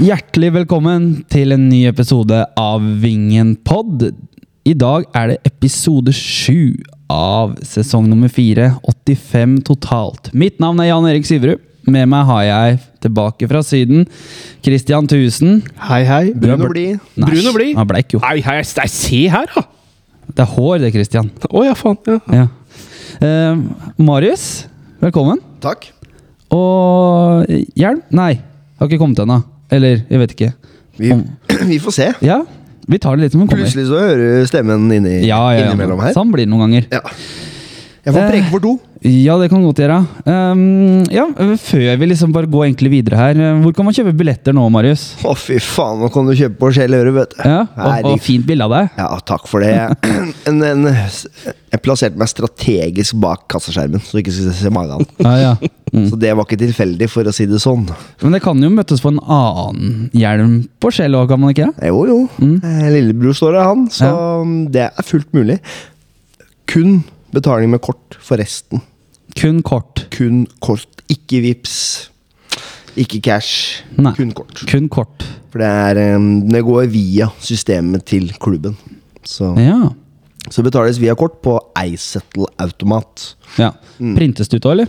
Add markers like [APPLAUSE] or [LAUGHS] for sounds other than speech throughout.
Hjertelig velkommen til en ny episode av Vingen pod. I dag er det episode sju av sesong nummer fire. 85 totalt. Mitt navn er Jan Erik Syverud. Med meg har jeg tilbake fra Syden Christian Tusen. Hei, hei. Brun og blid. Brun og blid? Han bleik jo. Hei, hei, nei, se her, da! Det er hår, det, Christian. Å ja, faen. Ja. Ja. Uh, Marius, velkommen. Takk. Og hjelm? Nei, har ikke kommet ennå. Eller, jeg vet ikke. Vi, [CLEARS THROAT] vi får se. Ja, vi tar det litt som den kommer. Plutselig så hører du stemmen inni, Ja, ja, ja. innimellom her. Sånn blir det noen ganger. Ja. Jeg får Eh. preke for to. Ja, det kan godt gjøre. Um, ja, Før vi liksom bare går egentlig videre her, eh, hvor kan man kjøpe billetter nå, Marius? Å, fy faen, nå kan du kjøpe på Skjell Øre, vet du. Ja, og, og fint bilde av deg. Ja, takk for det. [CLEARS THROAT] En, en, jeg plasserte meg strategisk bak kassaskjermen, så du ikke skulle se magen. Ja, ja. Mm. Så det var ikke tilfeldig, for å si det sånn. Men det kan jo møtes på en annen hjelm på skjell òg, kan man ikke? Jo, jo. Mm. Lillebror står der, han. Så det er fullt mulig. Kun betaling med kort for resten. Kun kort. Kun kort. Ikke vips. Ikke cash. Nei. Kun kort. Kun kort. For det, er, det går via systemet til klubben. Så, Ja. så betales via kort på iSettle-automat. ja. Mm. Printes det ut òg, eller?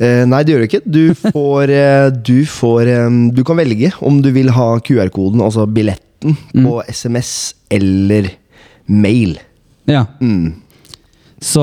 Eh, nei, det gjør det ikke. Du får, eh, du får Du kan velge om du vil ha QR-koden, altså billetten, Mm. på SMS eller mail. Ja. Mm. Så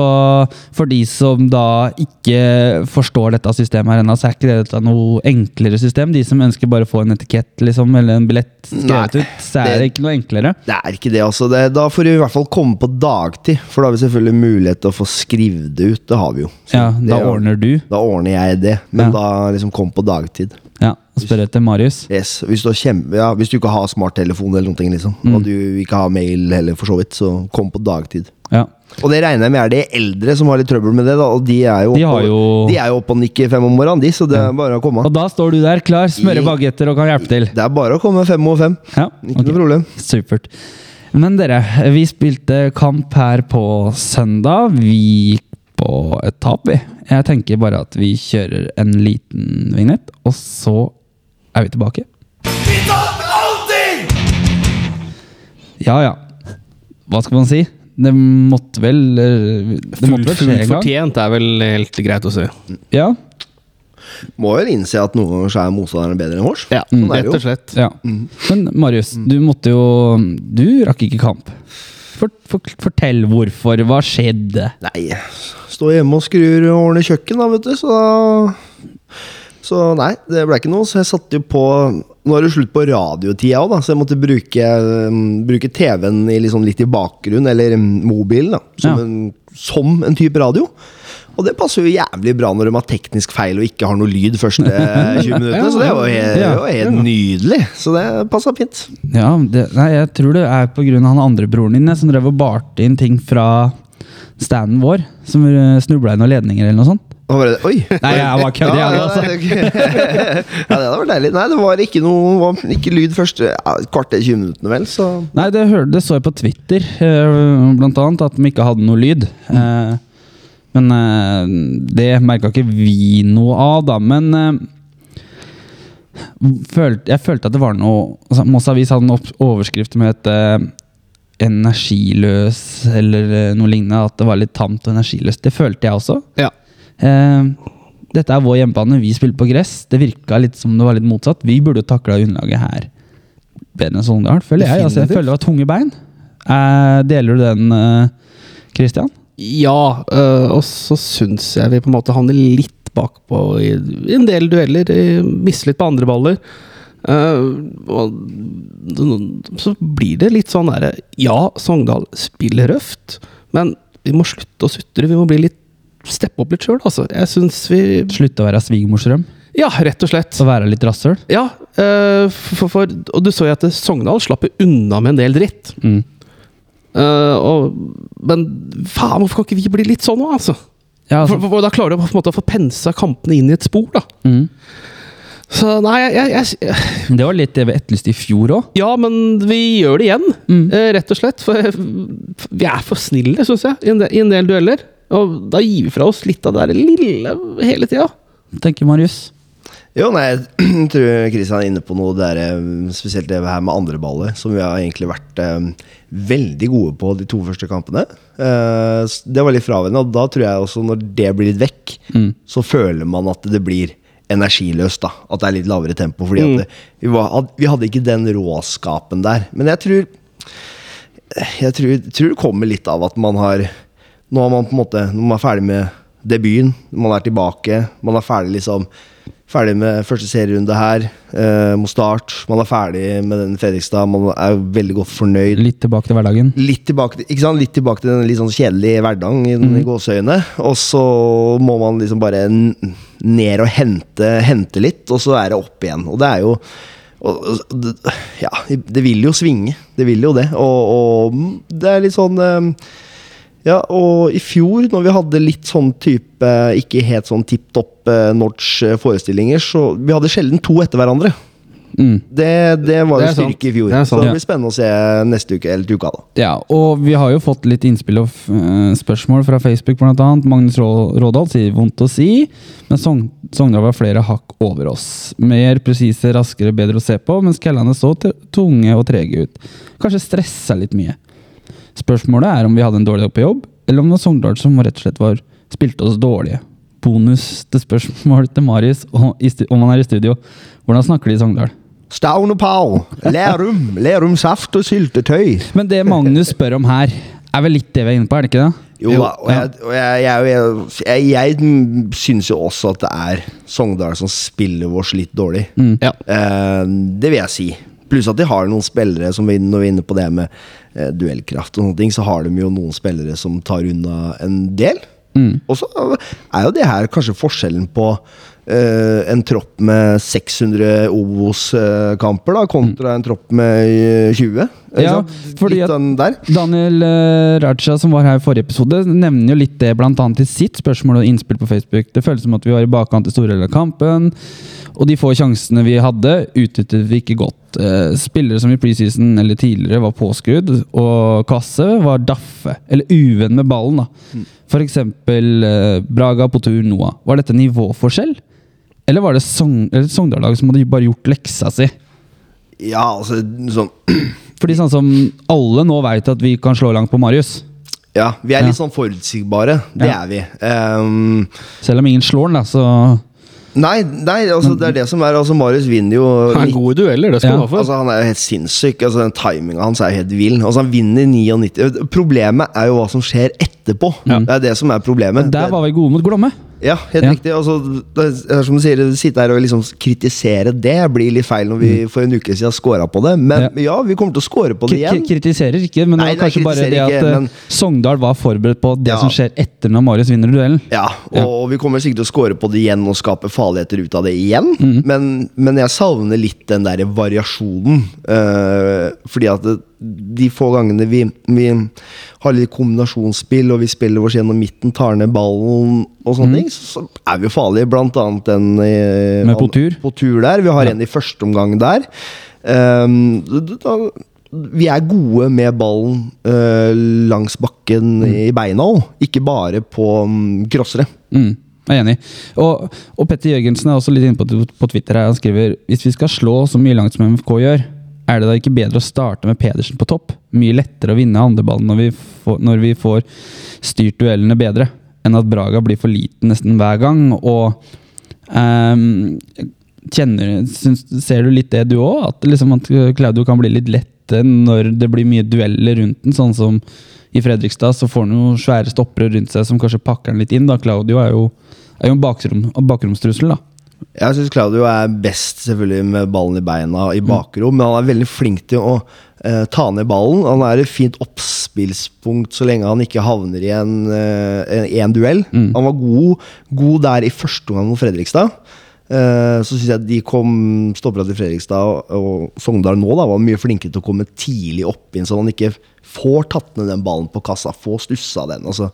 for de som da ikke forstår dette systemet her ennå, så er ikke dette noe enklere system. De som ønsker bare å få en etikett liksom, eller en billett skrevet Nei, ut, så er det det- ikke noe enklere. Det er ikke det, altså. Det, da får du i hvert fall komme på dagtid, for da har vi selvfølgelig mulighet til å få skrevet det ut. Det har vi jo. Så Ja, Da er- ordner du. Da ordner jeg det, men Ja. da liksom kom på dagtid. Ja, Spør etter Marius. Yes, hvis du, kjempe, ja, hvis du ikke har smarttelefon eller noe, liksom, Mm. og du ikke har mail heller, for så vidt, så kom på dagtid. Ja. Og det regner jeg med er de eldre som har litt trøbbel med det, da, og de er jo De oppe- jo- de er jo oppe og nikker fem om morgenen, de, så det er bare å komme. Og da står du der klar, smører bagetter og kan hjelpe til. Det er bare å komme fem og fem. Ja, Ikke okay. noe problem. Supert. Men dere, vi spilte kamp her på søndag. Vi gikk på et tap, vi. Jeg tenker bare at vi kjører en liten vignett, og så er vi tilbake. Vi tar alltid! Ja ja. Hva skal man si? Det måtte vel eh, Det måtte vel skje en gang? fortjent er vel helt greit å si. Ja. Må vel innse at noen ganger så er motstanderne bedre enn vårs. Ja, Sånn rett og slett. ja. Men Marius, du måtte jo Du rakk ikke kamp. For, for, fortell hvorfor. Hva skjedde? Nei, stå hjemme og skrur og ordner kjøkken, da, vet du, så da Så nei, det ble ikke noe. Så jeg satte jo på Nå er det slutt på radiotida òg, så jeg måtte bruke, um, bruke TV-en i liksom litt i bakgrunnen, eller um, mobilen, da, som, Ja. en, som en type radio. Og det passer jo jævlig bra når de har teknisk feil og ikke har noe lyd første [LAUGHS] 20 minuttene. Så det var helt, helt nydelig. Så det passa fint. Ja, det, nei, jeg tror det er av han andre broren din som drev og barte inn ting fra standen vår. Som snubla inn noen ledninger eller noe sånt. Var oi! Nei, jeg var kødd, jeg, altså. [LAUGHS] ja, det hadde vært deilig. Nei, det var ikke noe var ikke lyd første ja, kvarter 20 minuttene, vel. Så Nei, det, hørte, det så jeg på Twitter, eh, blant annet, at de ikke hadde noe lyd. Eh, men eh, det merka ikke vi noe av, da. Men jeg følte at det var noe altså, Moss Avis hadde en overskrift med et eh, energiløs eller noe lignende. At det var litt tamt og energiløst. Det følte jeg også. Ja. Eh, dette er vår hjemmebane, vi spiller på gress. Det virka litt som det var litt motsatt. Vi burde takla underlaget her bedre enn Sogndal, føler jeg. Altså, jeg føler det var tunge bein. Eh, deler du den, eh, Christian? Ja, øh, og så syns jeg vi på en måte havner litt bakpå i, i en del dueller. Mister litt på andre baller. Uh, og så blir det litt sånn derre Ja, Sogndal spiller røft, men vi må slutte å sutre. Vi må bli litt steppe opp litt sjøl, altså. Jeg syns vi Slutte å være svigermorsdrøm Ja, rett og slett. Å være litt rasshøl? Ja, eh, for, for, og du så jo at Sogndal slapp unna med en del dritt. Mm. Uh, og, men faen, hvorfor kan ikke vi bli litt sånn nå, altså? Ja, altså, for, for Da klarer du på en måte å få pensa kampene inn i et spor, da. mm. Så nei, jeg, jeg, jeg Det var litt det vi etterlyste i fjor òg. Ja, men vi gjør det igjen, Mm. eh, rett og slett. For vi er for snille, syns jeg, i en del dueller. Og da gir vi fra oss litt av det der lille hele tida. tenker Marius. Jo, nei, jeg [CLEARS THROAT] tror Kristian er inne på noe der, eh, spesielt det her med andre baller som vi har egentlig vært eh, veldig gode på de to første kampene. Eh, det var litt fraværende, og da tror jeg også når det blir litt vekk, så føler man at det blir energiløst. da At det er litt lavere tempo. Fordi at det, vi, var, had- vi hadde ikke den råskapen der. Men jeg tror Jeg tror, tror det kommer litt av at man har Nå er man på en måte Når man er ferdig med debuten, man er tilbake, man er ferdig liksom Ferdig med første serierunde her, eh, mot start. Man er ferdig med den Fredrikstad, man er veldig godt fornøyd. Litt tilbake til hverdagen. Litt tilbake, til- ikke sant? Litt tilbake til den litt sånn kjedelige hverdagen i, mm. gåseøyne. Og så må man liksom bare ned og hente, hente litt, og så er det opp igjen. Og det er jo Ja, det vil jo svinge. Det vil jo det. Og, og det er litt sånn eh, ja, og i fjor, når vi hadde litt sånn type ikke helt sånn tipp topp eh, notch forestillinger, så vi hadde sjelden to etter hverandre. Mm. Det, det var Det jo styrke i fjor. Det så det blir spennende å se neste uke eller uka, da. Ja, og vi har jo fått litt innspill og eh, spørsmål fra Facebook, blant annet. Magnus Rå- Rådal sier vondt å si, men Sogn Sogndal var flere hakk over oss. Mer presise, raskere, bedre å se på, mens Kellane så tunge og trege ut. Kanskje stressa litt mye. Spørsmålet er om vi hadde en dårlig dag på jobb, eller om det var Sogndal som rett og slett var spilte oss dårlige. Bonus til spørsmål til Marius og om han er i studio. Hvordan snakker de i Sogndal? Stavn og Pau, Lerum, Lerum saft og syltetøy. Men det Magnus spør om her, er vel litt det vi er inne på, er det ikke det? Jo da, og jeg, og jeg, jeg, jeg, syns jo også at det er Sogndal som spiller oss litt dårlig. Ja. Eh, det vil jeg si. Pluss at de har noen spillere som vi, Når vi er inne på det med eh, duellkraft, og sånne ting, så har de jo noen spillere som tar unna en del. Og så er jo det her kanskje forskjellen på eh, en tropp med 600 Obos-kamper da kontra en tropp med eh, 20. Ja, fordi at- Daniel eh, Raja, som var her i forrige episode, nevner jo litt det annet i sitt spørsmål og innspill på Facebook. Det føles som at vi var i bakkant i store deler av kampen, og de få sjansene vi hadde, utnyttet vi ikke godt. Eh, spillere som i preseason eller tidligere var påskrudd, og Kasse var daffe, eller uvenn med ballen. da. For eksempel eh, Braga på tur Noah. Var dette nivåforskjell? Eller var det Sogn- Sogndal-laget som hadde bare gjort leksa si? Ja, altså sånn Fordi sånn som alle nå veit at vi kan slå langt på Marius. Ja, vi er litt sånn forutsigbare. Det Ja. er vi. Ehm, Selv om ingen slår den, da, så nei, nei, altså det er det som er Altså, Marius vinner jo Han er god i dueller, det skal Ja, han ha for. Altså, han er jo helt sinnssyk. Altså, den Timinga hans er jo helt vill. Altså, han vinner 99 Problemet er jo hva som skjer etterpå. Det er det som er problemet. Der var vi gode mot Glomme. Ja, helt Ja. riktig. Altså, det er som du sier, sitte her og liksom kritisere det blir litt feil når vi for en uke siden scora på det. Men Mm. Ja. ja, vi kommer til å score på det K igjen. kritiserer ikke, men Nei, det var nei, kanskje bare det at ikke, eh, men- Sogndal var forberedt på det Ja. som skjer etter når Marius vinner duellen. Ja, og vi kommer sikkert til å score på det igjen og skape farligheter ut av det igjen. Mm. Men, men jeg savner litt den der variasjonen. eh, fordi at det, de få gangene vi, vi har litt kombinasjonsspill, og vi spiller oss gjennom midten, tar ned ballen og sånne ting, så, er vi jo farlige. Blant annet den eh, Mm. Med på tur. på tur der. Vi har en i første omgang der. Um, da, vi er gode med ballen uh, langs bakken i beina òg, ikke bare på um, crossere. Mm, jeg er enig. Og, og Petter Jørgensen er også litt inne på, på Twitter. her Han skriver hvis vi skal slå så mye langt som MFK gjør, er det da ikke bedre å starte med Pedersen på topp? Mye lettere å vinne andreballen når når vi får styrt duellene bedre, enn at Braga blir for liten nesten hver gang. Og um, kjenner, syns, Ser du litt det du òg? At, liksom at Claudio kan bli litt lette når det blir mye dueller rundt den? Sånn som i Fredrikstad, så får han jo svære stoppere rundt seg som kanskje pakker han litt inn. da Claudio er jo, er jo en bakrom, bakromstrussel, da. Jeg syns Claudio er best selvfølgelig med ballen i beina i bakrom, men han er veldig flink til å eh, ta ned ballen. Han er et fint oppspillspunkt så lenge han ikke havner i en, eh, en, en duell. Han var god, god der i første omgang mot Fredrikstad. Eh, så syns jeg de kom stoppera til Fredrikstad og, og Sogndal nå da var mye flinkere til å komme tidlig opp inn, så han ikke får tatt ned den ballen på kassa, får stussa den. Altså.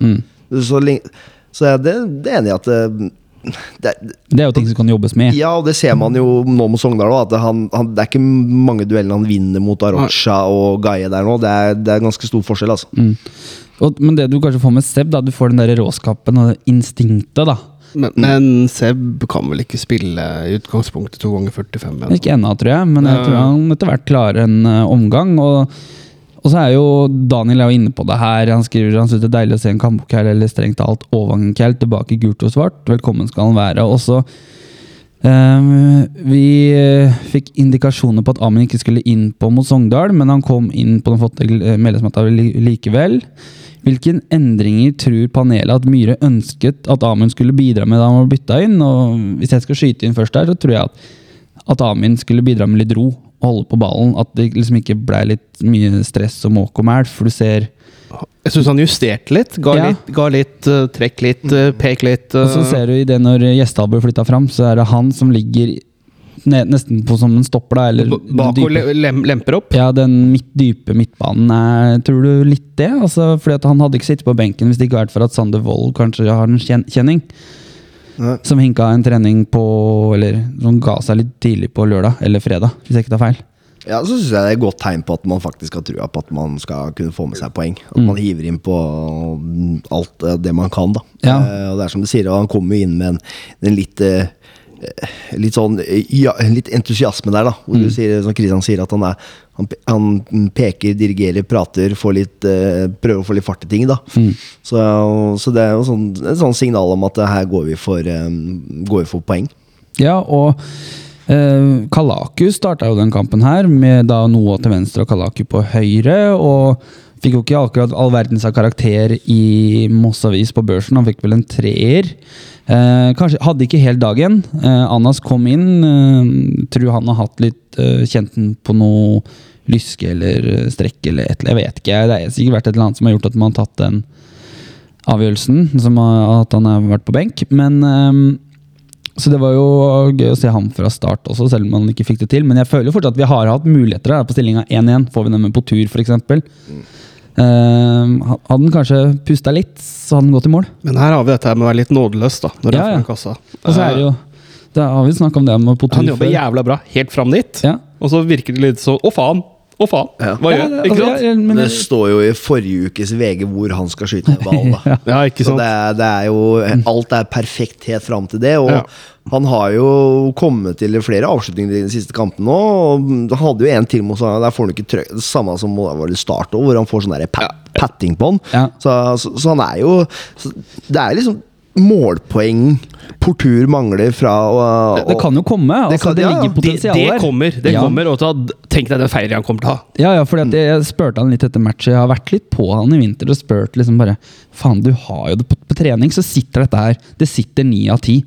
Så, lenge, så jeg, det, det er enig i at eh, det, Det er jo ting som kan jobbes med. ja, og det ser man jo nå med Sogndal òg. At han, han, det er ikke mange dueller han vinner mot Arocha og Gaie der nå. Det er, det er ganske stor forskjell, altså. Og, men det du kanskje får med Seb, da, du får den der råskapen og instinktet. da Men, men Seb kan vel ikke spille i utgangspunktet to ganger 45? Men. Ikke ennå, tror jeg, men jeg tror han etter hvert klarer en eh, omgang. Og, og så er jo Daniel er jo inne på det her. Han skriver han synes det er deilig å se en kampkjell eller strengt talt Åvangen-kjell tilbake gult og svart. Velkommen skal han være. Og så eh, Vi eh, fikk indikasjoner på at Amin ikke skulle inn på mot Sogndal, men han kom inn på den flotte eh, likevel. Hvilke endringer tror panelet at Myhre ønsket at Amund skulle bidra med da han var bytta inn? Og hvis jeg skal skyte inn først der, så tror jeg at, at Amin skulle bidra med litt ro holde på ballen. At det liksom ikke ble litt mye stress og måk og mæl. For du ser Jeg syns han justerte litt. Ga Ja. litt, ga litt uh, trekk litt, uh, pek litt. Og så eh, ser du i det når Gjesdal blir flytta fram, så er det han som ligger ned, nesten på som en stopper, da. Eller bak og lem, lemper opp. Ja, den midt, dype midtbanen er Tror du litt det? Altså, fordi at Han hadde ikke sittet på benken hvis det ikke hadde vært for at Sander Wold kanskje har en kjen kjenning. Nei. Som hinka en trening på Eller som ga seg litt tidlig på lørdag eller fredag, hvis jeg ikke tar feil. Ja, så syns jeg det er et godt tegn på at man faktisk har trua på at man skal kunne få med seg poeng. At Mm. man hiver inn på alt eh, det man kan, da. Ja. Eh, og det er som du sier, han kommer jo inn med en, en litt eh, Litt sånn eh, ja, litt entusiasme der, da. Hvor Mm. du sier, som Kristian sier, at han, er, han, han peker, dirigerer, prater, får litt, eh, prøver å få litt fart i ting. da Mm. så, så det er jo sånn, et sånn signal om at eh, her går vi for, um, går vi for poeng. Ja, og eh, Kalaku starta jo den kampen her, med da Noah til venstre og Kalaku på høyre. Og fikk jo ikke akkurat all verdens karakter i Mossavis på børsen, han fikk vel en treer. Eh, kanskje Hadde ikke helt dagen. Eh, Anas kom inn. Eh, tror han har hatt litt eh, Kjent på noe lyske eller eh, strekk eller et eller Jeg vet ikke. Det har sikkert vært et eller annet som har gjort at man har tatt den avgjørelsen. Som har, at han har vært på benk. Men eh, så det var jo gøy å se ham fra start også, selv om han ikke fikk det til. Men jeg føler fortsatt at vi har hatt muligheter her på stillinga 1-1. Får vi dem med på tur, f.eks. Uh, hadde han kanskje pusta litt, så hadde han gått i mål. Men her har vi dette med å være litt nådeløs, da. Når Ja, ja. kassa. Og så er det jo Da har vi snakka om det med på tur Han jobber jævla bra helt fram dit, Ja. og så virker det litt sånn Å, faen! Å, faen! Hva gjør det- jeg? Ikke altså, sant? ja, men det det- står jo i forrige ukes VG hvor han skal skyte med ball. da [LAUGHS] Ja. Ikke Så sant? det er, det er jo Alt er perfekt helt fram til det. Og Ja. han har jo kommet til flere avslutninger i de siste kampene nå. Og han hadde jo en til mot seg, der får han ikke trøkk. Det samme som var det start også, hvor han får sånn der pat, patting på han. Ja. Så, så, så han er jo så Det er liksom målpoeng Portur mangler fra å Det, det kan jo komme. Det Altså, kan- det, ja, ligger det- Det, potensial det der. kommer. det Ja. kommer og ta, Tenk deg den feiringen han kommer til å ha. Ja, ja, fordi at jeg spurte han litt etter matchet. Jeg har vært litt på han i vinter og spurt liksom bare Faen, du har jo det på, på trening, så sitter dette her. Det sitter ni av ti.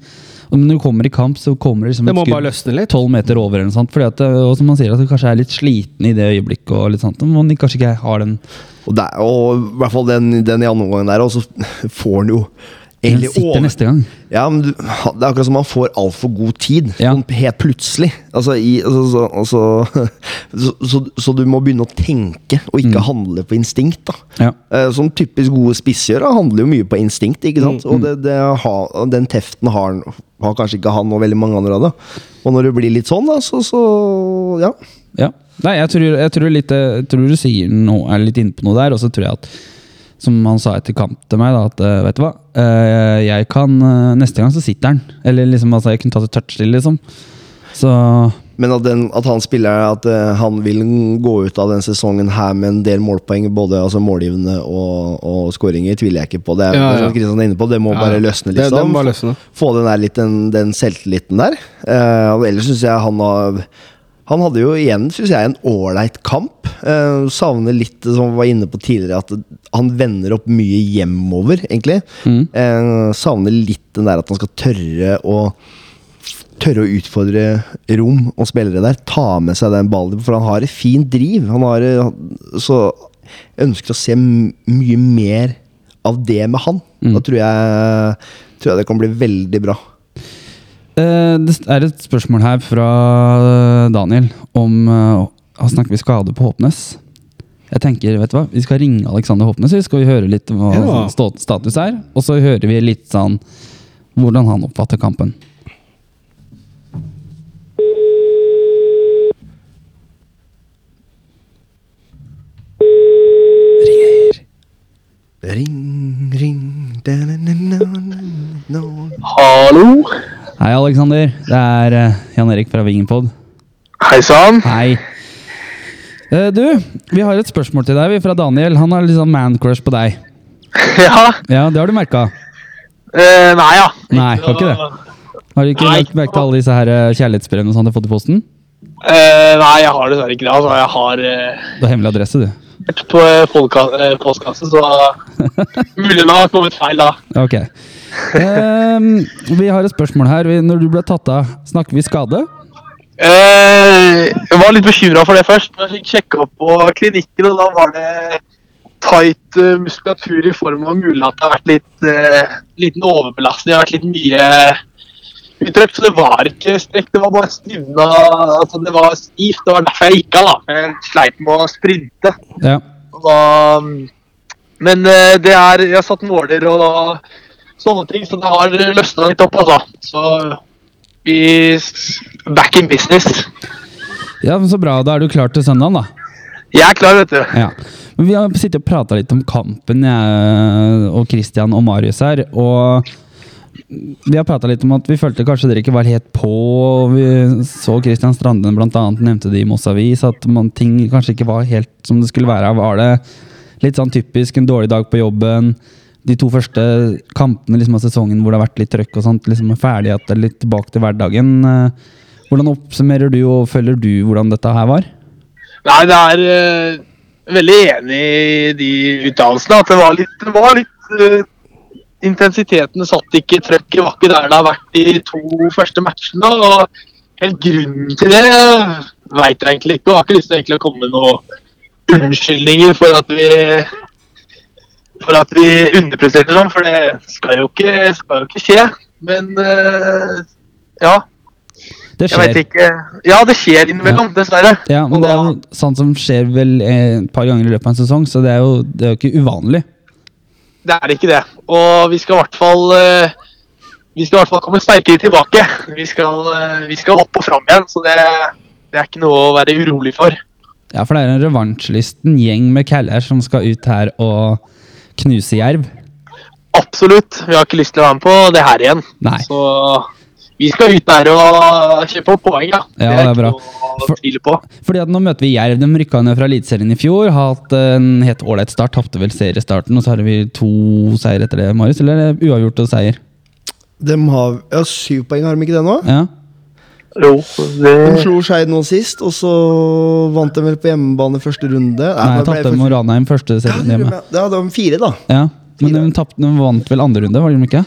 Og når du kommer i kamp, så kommer det liksom Det må et skudd bare løsne litt. tolv meter over. eller noe sånt, fordi at, Og som han sier, at du kanskje er litt sliten i det øyeblikket. og litt sånt, man kanskje ikke har den Og, det, er- og i hvert fall den, den i andre omgang der, og så får han jo egentlig sitter over- neste gang. Ja, men du, Det er akkurat som man får altfor god tid. Ja. Sånn helt plutselig. Altså, i, altså, så, altså, [LAUGHS] så, så, så du må begynne å tenke, og ikke handle på instinkt. da Ja. Eh, Som typisk gode spisser handler jo mye på instinkt. ikke sant? Og det, det ha, den teften har, har kanskje ikke han og veldig mange andre av det. Og når det blir litt sånn, da, så, så ja. Ja. Nei, jeg tror, jeg, tror litt, jeg tror du sier noe, er litt inne på noe der, og så tror jeg at som han sa etter kamp til meg, da, at eh, vet du hva, Eh, jeg kan eh, Neste gang så sitter han. Eller liksom, altså, jeg kunne tatt et touch til, liksom. Så Men at, den, at han spiller At han vil gå ut av den sesongen her med en del målpoeng, både altså målgivende og, og skåringer, tviler jeg ikke på. Det er, Ja, ja. er Kristian er inne på, det må Ja, bare løsne, løsne, Det, det liksom. må bare løsne. Få den, der litt, den, den selvtilliten der. Uh, og ellers syns jeg han har Han hadde jo igjen synes jeg, en ålreit kamp. Eh, savner litt, som vi var inne på tidligere, at han vender opp mye hjemover, egentlig. Eh, savner litt den der at han skal tørre å Tørre å utfordre rom og spillere der. Ta med seg den ballen, for han har et fint driv. Han har, eh, så ønsker å se mye mer av det med han. Da tror jeg, tror jeg det kan bli veldig bra. Eh, Det er et spørsmål her fra Daniel om eh, Han snakker vi skade på Håpnes. Jeg tenker, vet du hva, Vi skal ringe Alexander Håpnes så skal vi høre litt hva Ja. status er. Og så hører vi litt sånn hvordan han oppfatter kampen. Ring, ring da, na, na, na, na, na. Aleksander. Det er eh, Jan Erik fra Vingenpod. Hei sann. Hei. Eh, du, vi har et spørsmål til deg vi, fra Daniel. Han har litt sånn man-crush på deg. [LAUGHS] Ja. Ja, Det har du merka? Uh, nei, ja. Nei, har ikke det. Har du ikke lagt merke til alle disse her eh, kjærlighetsbrevene som du har fått i posten? Eh, nei, jeg har dessverre ikke det. Altså, jeg har eh, Du har hemmelig adresse, du. på eh, folka- eh, postkasse, så [LAUGHS] mulig det har kommet feil da. Ok. Ehm, vi har et spørsmål her. Når du ble tatt av, snakker vi skade? Uh, jeg var litt bekymra for det først, men jeg fikk sjekka opp på klinikken, og da var det tight uh, muskulatur i form av mulig at det har vært litt uh, liten overbelastning. Det har vært litt mye uttrykt, så det var ikke strekk, det var bare stivna altså Det var stivt. Det var derfor jeg gikk av, da. Jeg sleit med å sprinte. Ja. Da, men det er Jeg har satt nåler og sånne ting, så det har løsna litt opp, altså. Så vi back in business. ja, men Så bra. Da er du klar til søndagen, da. Jeg er klar, vet du. Ja. Men vi har sittet og prata litt om kampen, jeg og Christian og Marius her. Og vi har prata litt om at vi følte kanskje dere ikke var helt på. og Vi så Christian Stranden annet nevnte det i Moss Avis, at man, ting kanskje ikke var helt som det skulle være. Var det litt sånn typisk en dårlig dag på jobben? De to første kampene liksom, av sesongen hvor det har vært litt trøkk og sånt, liksom er ferdig at det er litt tilbake til hverdagen. Eh, Hvordan oppsummerer du og følger du hvordan dette her var? Nei, det er uh, veldig enig i de uttalelsene. At det var litt, det var litt uh, Intensiteten satt ikke, trøkket var ikke der det har vært de to første matchene. og Helt grunnen til det veit jeg egentlig ikke. og har ikke lyst til å komme med noen unnskyldninger for at vi for at vi underpresterer sånn, for det skal jo ikke, skal jo ikke skje. Men uh, ja, Det jeg vet ikke. Ja, det skjer innimellom, dessverre. Ja, men det er jo sånt som skjer vel eh, et par ganger i løpet av en sesong, så det er jo, det er jo ikke uvanlig. Det er ikke det. Og vi skal i hvert fall uh, vi skal i hvert fall komme sterkere tilbake. Vi skal, vi skal opp og fram igjen, så det, det er ikke noe å være urolig for. Ja, for det er en revansjelisten gjeng med caller som skal ut her og knuse Jerv. Absolutt. Vi har ikke lyst til å være med på det her igjen. Nei. Så vi skal ut der og kjøpe opp poeng, ja. Ja, det er bra. ikke For- å tvile på. Fordi at nå møter vi Jerv. De rykka ned fra Eliteserien i fjor. Har hatt en helt ålreit start. Tapte vel seriestarten, og så har vi to seier etter det, Marius. Eller er det uavgjort og seier? De har ja, syv poeng, har de ikke det nå? Ja. Jo, De slo Skeid nå sist, og så vant de vel på hjemmebane første runde. Nei, det ble tapte for- mot Ranheim første serien hjemme. Ja, det var fire, da. Ja, men de, tappte, de vant vel andre runde, var de ikke?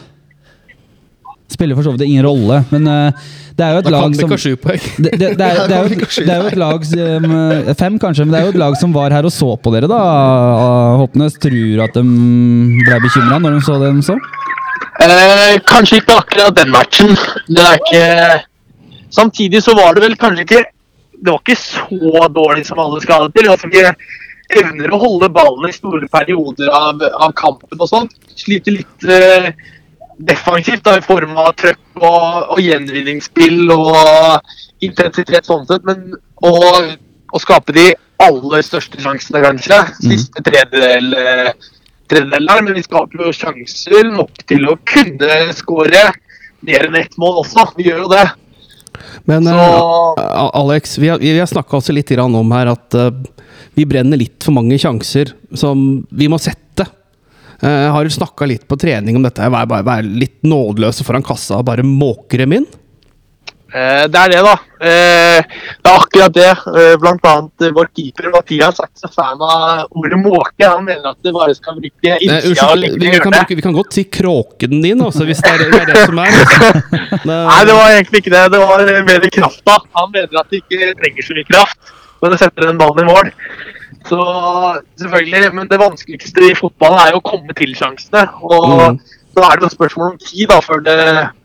Spiller for så vidt ingen rolle, men uh, det er jo et Da kan lag vi som ikke ha sju poeng. det, det, det, er, [LAUGHS] det, er jo, et- det er jo et lag som eh, Fem, kanskje, men det er jo et lag som var her og så på dere, da. Håpnes tror at de ble bekymra når de så det de så. Eh, kanskje ikke akkurat den matchen. Det er ikke Samtidig så var det vel kanskje ikke Det var ikke så dårlig som alle skal ha det til. Altså, vi evner å holde ballen i store perioder av, av kampen og sånt. Sliter litt eh, defensivt da, i form av trøkk og, og gjenvinningsspill og intensitet sånn sett. Men å, å skape de aller største sjansene, kanskje. Siste tredjedel eh, tredjedel der, men vi skaper jo sjanser nok til å kunne skåre mer enn ett mål også. Vi gjør jo det. Men Så- uh, Alex, vi har, vi har snakka også litt om her at uh, vi brenner litt for mange sjanser som vi må sette. Uh, har du snakka litt på trening om dette? Være, bare være litt nådeløse foran kassa og bare måke dem inn? Eh, det er det, da. Eh, det er akkurat det. Eh, blant annet vår keeper Mathias er ikke så fan av ordet måke. Han mener at det bare skal bruke innsida og legge vi, kan bruke, vi kan godt si kråken din, også, hvis det er det, er det som er. [LAUGHS] Det... Nei, det var egentlig ikke det. Det var mer krafta. Han mener at det ikke trenger så mye kraft når det setter den ballen i mål. Så selvfølgelig, Men det vanskeligste i fotballen er jo å komme til sjansene. Og Mm. så er det et spørsmål om tid da, før det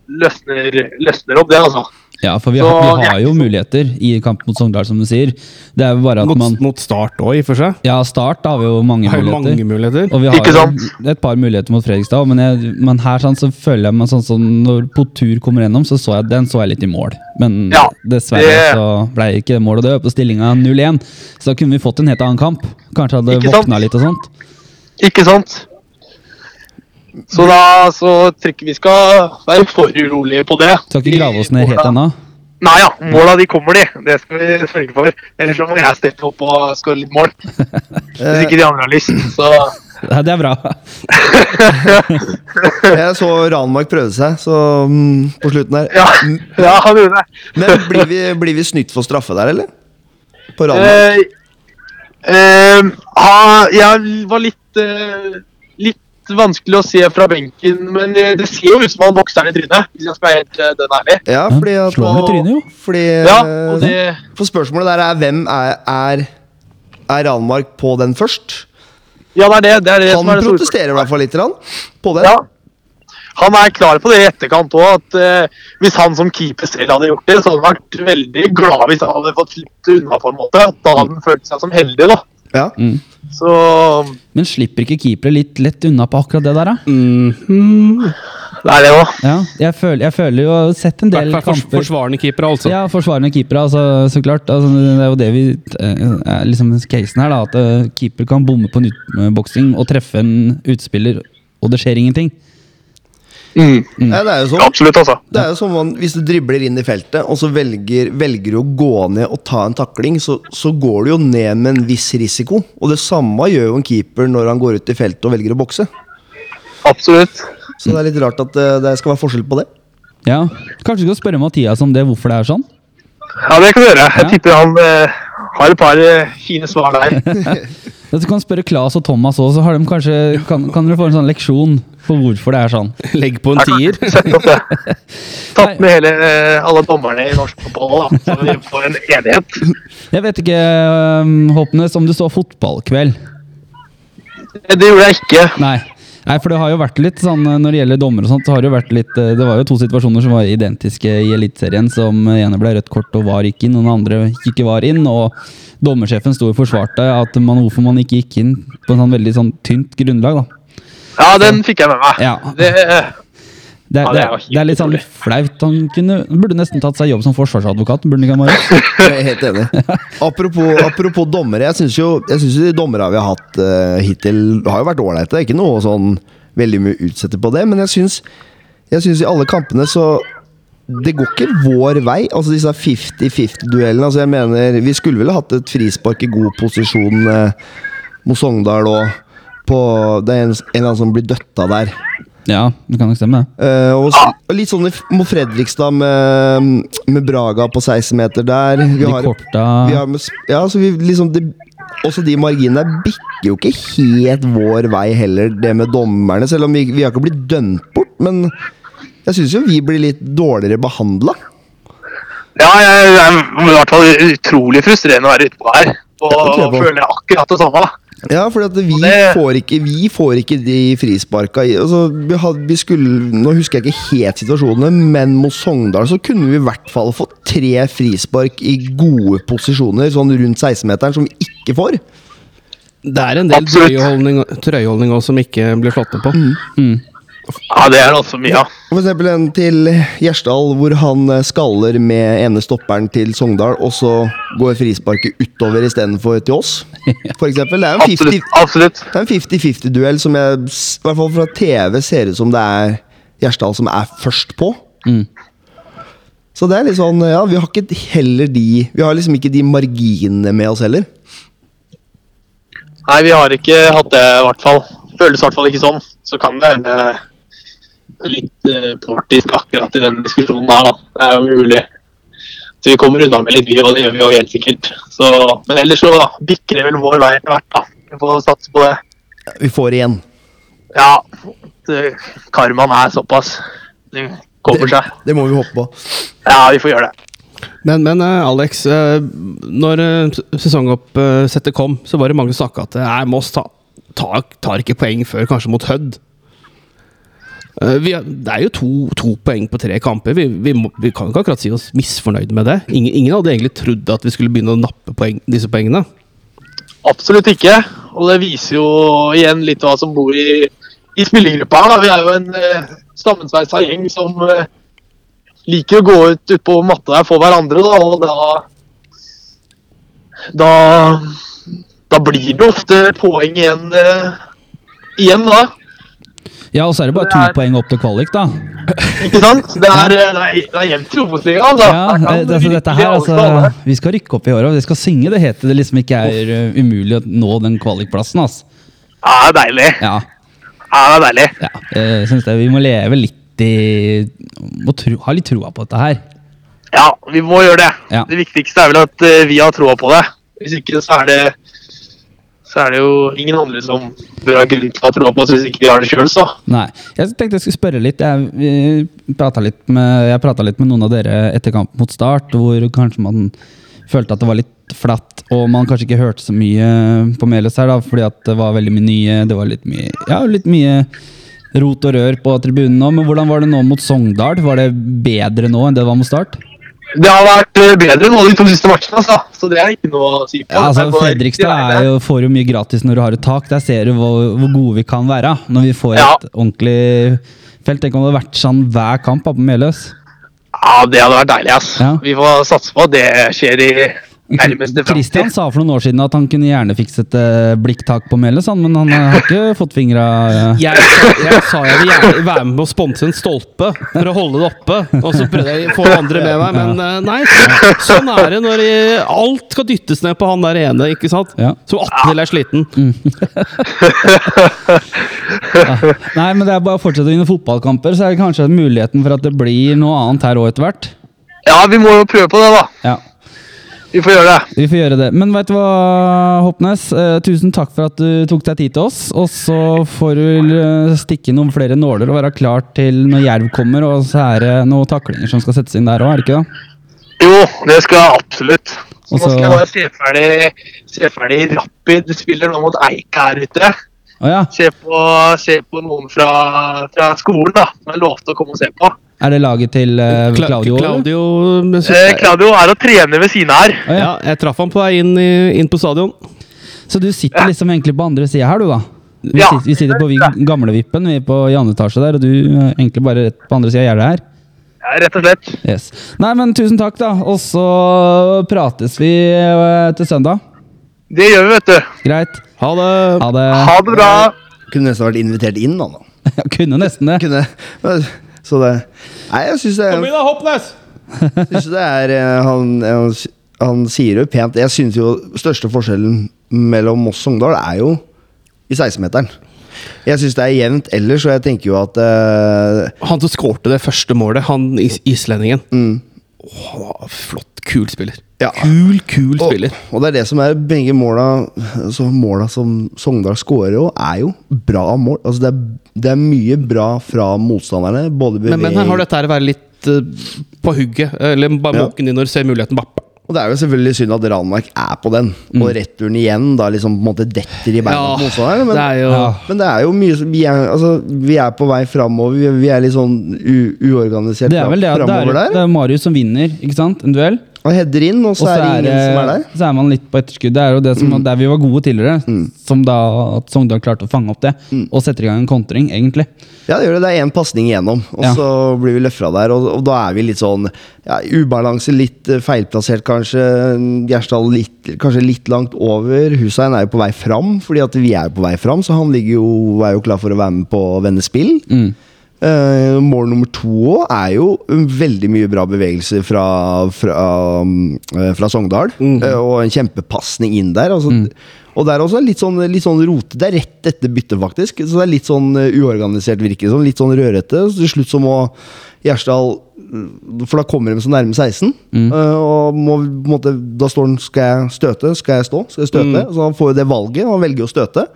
løsner, løsner opp, det, altså. Ja, for vi, Så har, vi har jo muligheter i kamp mot Sogndal, som du sier. Det er jo bare at Mot, man mot start òg, i og for seg. Ja, start har vi jo mange Har muligheter. mange muligheter. Og vi har jo et par muligheter mot Fredrikstad, men, jeg, men her sånn, så føler jeg meg sånn som når Potur kommer gjennom, så så jeg den så jeg litt i mål. Men Ja, dessverre det- så ble det ikke det målet. Det var på stillinga 0-1, så da kunne vi fått en helt annen kamp. Kanskje hadde våkna litt og sånt. Ikke sant? Så da så tror ikke vi skal være for urolige på det. Skal ikke grave oss ned helt ennå. Nei ja, måla de kommer de. Det skal vi sørge for. Ellers så må jeg steppe opp og skåre litt mål. [LAUGHS] Hvis ikke de andre har lyst. Så [LAUGHS] Ja, det er bra. [LAUGHS] Jeg så Ranmark prøve seg så, um, på slutten der. ja, ja han gjorde det. Men blir vi, blir vi snytt for straffe der, eller? På Ranmark? Uh, uh, ha, jeg var litt eh, Litt vanskelig å se fra benken, men eh, det ser jo ut som han bokser den i trynet. Hvis jeg skal være helt eh, den ærlig. Ja, fordi at Slår han i trynet, jo. Fordi Ja, eh, og det For spørsmålet der er hvem er, er, er Ranmark på den først? Ja, det er det. det, er det som Han er det protesterer i hvert fall litt på det. Ja. Han er klar på det i etterkant òg, at eh, hvis han som keeper selv hadde gjort det, så hadde han vært veldig glad hvis han hadde fått slippe unna på en måte. Da hadde han følt seg som heldig, da. Ja. Så Men slipper ikke keepere litt lett unna på akkurat det der, da? Mhm. det er det òg. Ja, jeg føler, jeg føler jo Jeg har sett en del kamper for, forsvarende keepere, altså. Ja, forsvarende keepere, altså, så klart. Altså, det er jo det vi eh, er liksom casen her, da. At eh, keeper kan bomme på en utboksing og treffe en utspiller, og det skjer ingenting. Mm. Ja, det er jo sånn. Absolutt, altså. Det er jo som man, Hvis du dribler inn i feltet, og så velger, velger du å gå ned og ta en takling, så, så går du jo ned med en viss risiko. Og det samme gjør jo en keeper når han går ut i feltet og velger å bokse. Absolutt. Så det er litt rart at det, det skal være forskjell på det. Ja, Kanskje du skal spørre Mathias om det, hvorfor det er sånn? Ja, det kan du gjøre. Jeg Ja. tipper han eh, har et par eh, fine svar der. [LAUGHS] Du kan spørre Klas og Thomas òg, så har de kanskje, kan, kan dere få en sånn leksjon på hvorfor det er sånn. Legg på en tier. Tatt med hele, eh, alle dommerne i norsk fotball, da, så vi får en enighet. Jeg vet ikke, um, Håpnes, om du så fotballkveld? Det gjorde jeg ikke. Nei. Nei, for det har jo vært litt sånn eh, Når det gjelder dommer og sånt, så har det jo vært litt eh, Det var jo to situasjoner som var identiske i Eliteserien. Som ene ble rødt kort og var ikke inn, og den andre ikke var inn. Og dommersjefen sto og forsvarte at man, hvorfor man ikke gikk inn på en sånn veldig sånn tynt grunnlag. da. Ja, den fikk jeg med meg. Ja. Det, Det, Ja, det, er, det er litt sånn flaut. Han kunne, burde nesten tatt seg jobb som forsvarsadvokat. Burde ikke, han [LAUGHS] Jeg er helt enig. Apropos, apropos dommere. Jeg syns jo, jeg synes jo de dommerne vi har hatt uh, hittil, har jo vært ålreite. Ikke noe sånn veldig mye utsette på det, men jeg syns, jeg syns i alle kampene så Det går ikke vår vei. Altså disse 50-50-duellene. Altså jeg mener, Vi skulle vel hatt et frispark i god posisjon eh, mot Sogndal òg. på, Det er en, en eller annen som blir døtta der. Ja, det kan nok stemme. Eh, og, s- og litt sånn mot Fredrikstad med, med Braga på 16 meter der. Vi De har, korta vi har med, ja, så vi liksom de, Også de marginene der bikker jo ikke helt vår vei heller, det med dommerne. Selv om vi, vi har ikke blitt dømt bort, men jeg syns jo vi blir litt dårligere behandla. ja, jeg, det er i hvert fall utrolig frustrerende å være ute på her. Og, jeg og føler akkurat det samme. Ja, for at vi, det- får ikke, vi får ikke de frisparka i altså, vi hadde, vi skulle, Nå husker jeg ikke helt situasjonene, men mot Sogndal så kunne vi i hvert fall fått tre frispark i gode posisjoner, sånn rundt 16-meteren, som vi ikke får. Det er en del trøyeholdning, trøyeholdning også som ikke blir slått ned på. Ja, det er det også mye av. For eksempel en til Gjersdal, hvor han eh, skaller med ene stopperen til Sogndal, og så går frisparket utover istedenfor til oss. For eksempel. Det er en 50 Absolutt. absolutt. Det er en 50-50-duell som jeg, i hvert fall fra TV, ser ut som det er Gjersdal som er først på. Mm. Så det er litt sånn, ja, vi har ikke heller de Vi har liksom ikke de marginene med oss heller. Nei, vi har ikke hatt det, i hvert fall. Føles i hvert fall ikke sånn. Så kan det hende litt eh, partisk akkurat i den diskusjonen her, da. Det er jo mulig. Så vi kommer unna med litt, vi, og det gjør vi jo helt sikkert. Så, men ellers så bikker det vel vår vei etter hvert, da. Vi får satse på det. Vi får igjen. Ja, det, karmaen er såpass. Det kommer seg. Det må vi håpe på. Ja, vi får gjøre det. Men, men eh, Alex, eh, når sesongoppsettet kom, så var det mange som snakka at Moss ta, ta, tar ikke poeng før kanskje mot Hødd. Eh, er- det er jo to, to poeng på tre kamper. Vi, vi, må, vi kan ikke akkurat si oss misfornøyd med det. Ingen, ingen hadde egentlig trodd at vi skulle begynne å nappe poeng, disse poengene. Absolutt ikke. Og det viser jo igjen litt hva som bor i, i spillergruppa her. Vi er jo en eh, sammensveisa gjeng som eh, liker å gå ut utpå matta der for hverandre. Da, og da, da Da blir det ofte poeng igjen, eh, igjen da. Ja, og så er det bare Det to er- poeng opp til kvalik, da. [LAUGHS] Ikke sant? Det er, det er, jevnt i Obos-ligaen, altså. Ja, det, altså, dette her, altså. Vi skal rykke opp i år, og vi skal synge det heter det liksom ikke er uh, umulig å nå den kvalikplassen. Altså. Ja, det er deilig. Ja, Ja, det er deilig. ja. Jeg synes det, vi må leve litt i Må tro, ha litt troa på dette her. Ja, vi må gjøre det. Ja. Det viktigste er vel at eh, vi har troa på det. Hvis ikke så er det så er det jo ingen andre som bør ha grunn til å tro på oss hvis ikke vi har det sjøl, så. Nei. Jeg tenkte jeg skulle spørre litt. Jeg, prata litt litt med noen av dere etter kampen mot Start, hvor kanskje man følte at det var litt flatt, og man kanskje ikke hørte så mye på Meløs her, da, fordi at det var veldig mye nye Det var litt mye, ja, litt mye rot og rør på tribunen nå. Men hvordan var det nå mot Sogndal? Var det bedre nå enn det var mot Start? Det har vært eh, bedre nå de to siste matchene, altså. Så det er ikke noe å si på. Ja, altså Fredrikstad er jo, får jo mye gratis når du har et tak. Der ser du hvor, hvor gode vi kan være. Når vi får Ja. et ordentlig felt. Tenk om det hadde vært sånn hver kamp på Meløs. Ja, det hadde vært deilig, ass. Ja. Vi får satse på at det skjer i nærmeste Kristian sa for noen år siden at han kunne gjerne fikset uh, blikktak på Meløs, men han eh, har ikke [LAUGHS] fått fingra ja. Jeg, jeg sa jeg vil gjerne være med å sponse en stolpe for å holde det oppe. Og så prøvde jeg å få andre med meg, men eh, nei. Så, sånn er det når eh, alt skal dyttes ned på han der ene, ikke sant? Ja. Så attpåtil er sliten. [LAUGHS] Nei, men det er bare å fortsette å vinne fotballkamper, så er det kanskje muligheten for at det blir noe annet her òg etter hvert. Ja, vi må jo prøve på det, da. Ja, Vi får gjøre det. vi får gjøre det. Men vet du hva, Hoppnes? Eh, tusen takk for at du tok deg tid til oss. Og så får du eh, stikke noen flere nåler og være klar til når Jerv kommer, og så er det noen taklinger som skal settes inn der òg, er det ikke det? Jo, det skal jeg absolutt. Så nå skal jeg bare se ferdig, se ferdig Rapid. spiller nå mot Eik her ute. Å ja. Se på, se på noen fra, fra skolen da, som jeg lovte å komme og se på. Er det laget til uh, Claudio? Claudio men Eh, Claudio er og trener ved siden her. Oh, ja. Ja, jeg traff han på vei inn, inn på stadion. Så du sitter liksom egentlig på andre sida her, du, da? Vi, Ja. sitter, vi sitter på vi- gamlevippen, vi er på i andre etasje der, og du er egentlig bare rett på andre sida av gjerdet her. Ja, rett og slett. Yes. Nei, men tusen takk, da. Og så prates vi eh, til søndag. Det gjør vi, vet du. Greit. Ha det! Ha det. Ha det bra. Kunne nesten vært invitert inn, da. da. [LAUGHS] Kunne nesten det. Kunne, så det Nei, jeg syns det, Kom igjen da, Hoppnes! synes det er eh, han, han, han sier jo pent Jeg syns jo største forskjellen mellom Moss og Sogndal er jo i 16-meteren. Jeg syns det er jevnt ellers, og jeg tenker jo at uh, Han som skårte det første målet, han is islendingen. mm, Åh, flott, kul spiller. Ja. Kul, kul spiller. og det er det som er begge måla altså måla som Sogndal skårer òg, er jo bra mål. Altså det, er, det er mye bra fra motstanderne. Både Men, men her har dette her vært litt uh, på hugget. Eller bare Ja. måken inn når du ser muligheten. Bare, Og det er jo selvfølgelig synd at Ranmark er på den, og returen igjen da liksom på en måte detter i beina Ja, på motstanderne. Men, det er jo Ja. men det er jo mye vi er, altså, vi er på vei framover. Vi, vi er litt sånn u, uorganisert er er, framover det er Marius som vinner, ikke sant? En duell. Og header inn, og så, Og så er det ingen som er der. så er man litt på etterskudd. Det er jo det som, der vi var gode tidligere. Som da at Sogndal klarte å fange opp det, og setter i gang en kontring, egentlig. Ja, det gjør det. Det er én pasning igjennom, og Ja. så blir vi løfra der. Og, og da er vi litt sånn ja, ubalanse, litt eh, feilplassert kanskje. Gjersdal kanskje litt langt over. Hussein er jo på vei fram, fordi at vi er på vei fram, så han jo, er jo klar for å være med på å vende spill. Mm. Eh, mål nummer to er jo veldig mye bra bevegelser fra, fra, eh, fra Sogndal. Eh, og en kjempepasning inn der. Altså, Og det er også litt sånn, litt sånn rote. Det er rett etter byttet, faktisk. Så det er litt sånn uorganisert, virker sånn. Litt sånn rørete. Så til slutt så må Gjersdal For da kommer de så nærme 16. eh, og må, på en måte, da står han Skal jeg støte? Skal jeg stå? Skal jeg støte? Så han får jo det valget, og han velger å støte.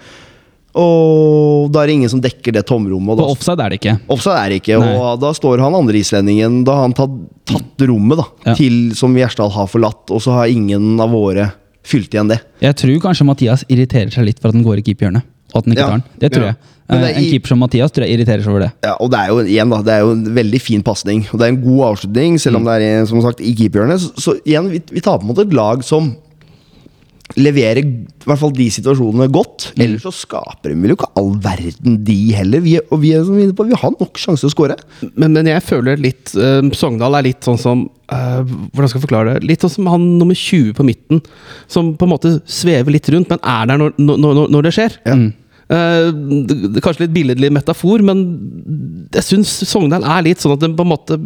Og da er det ingen som dekker det tomrommet. Da, På offside er det ikke. Offside er det ikke, Nei. og da står han andre islendingen Da har han tatt, tatt rommet da Ja. til som Gjersdal har forlatt, og så har ingen av våre fylt igjen det. Jeg tror kanskje Mathias irriterer seg litt for at han går i keeperhjørnet. Og at han ikke Ja. tar den. Det tror Ja. jeg. Det er Eh, En keeper som Mathias tror jeg irriterer seg over det. Ja, og det er jo igjen da, det er jo en veldig fin pasning, og det er en god avslutning, selv om det er som sagt i keeperhjørnet. Så, så igjen, vi, vi tar på en måte et lag som leverer i hvert fall de situasjonene godt. Ellers så skaper de vel jo ikke all verden, de heller. Vi, og vi er som vi er på, vi har nok sjanse til å skåre. Men, men jeg føler litt uh, Sogndal er litt sånn som uh, Hvordan skal jeg forklare det? Litt sånn som han nummer 20 på midten, som på en måte svever litt rundt, men er der når, når, når, det skjer. Mm. Eh, det, det er kanskje litt billedlig metafor, men jeg syns Sogndal er litt sånn at den på en måte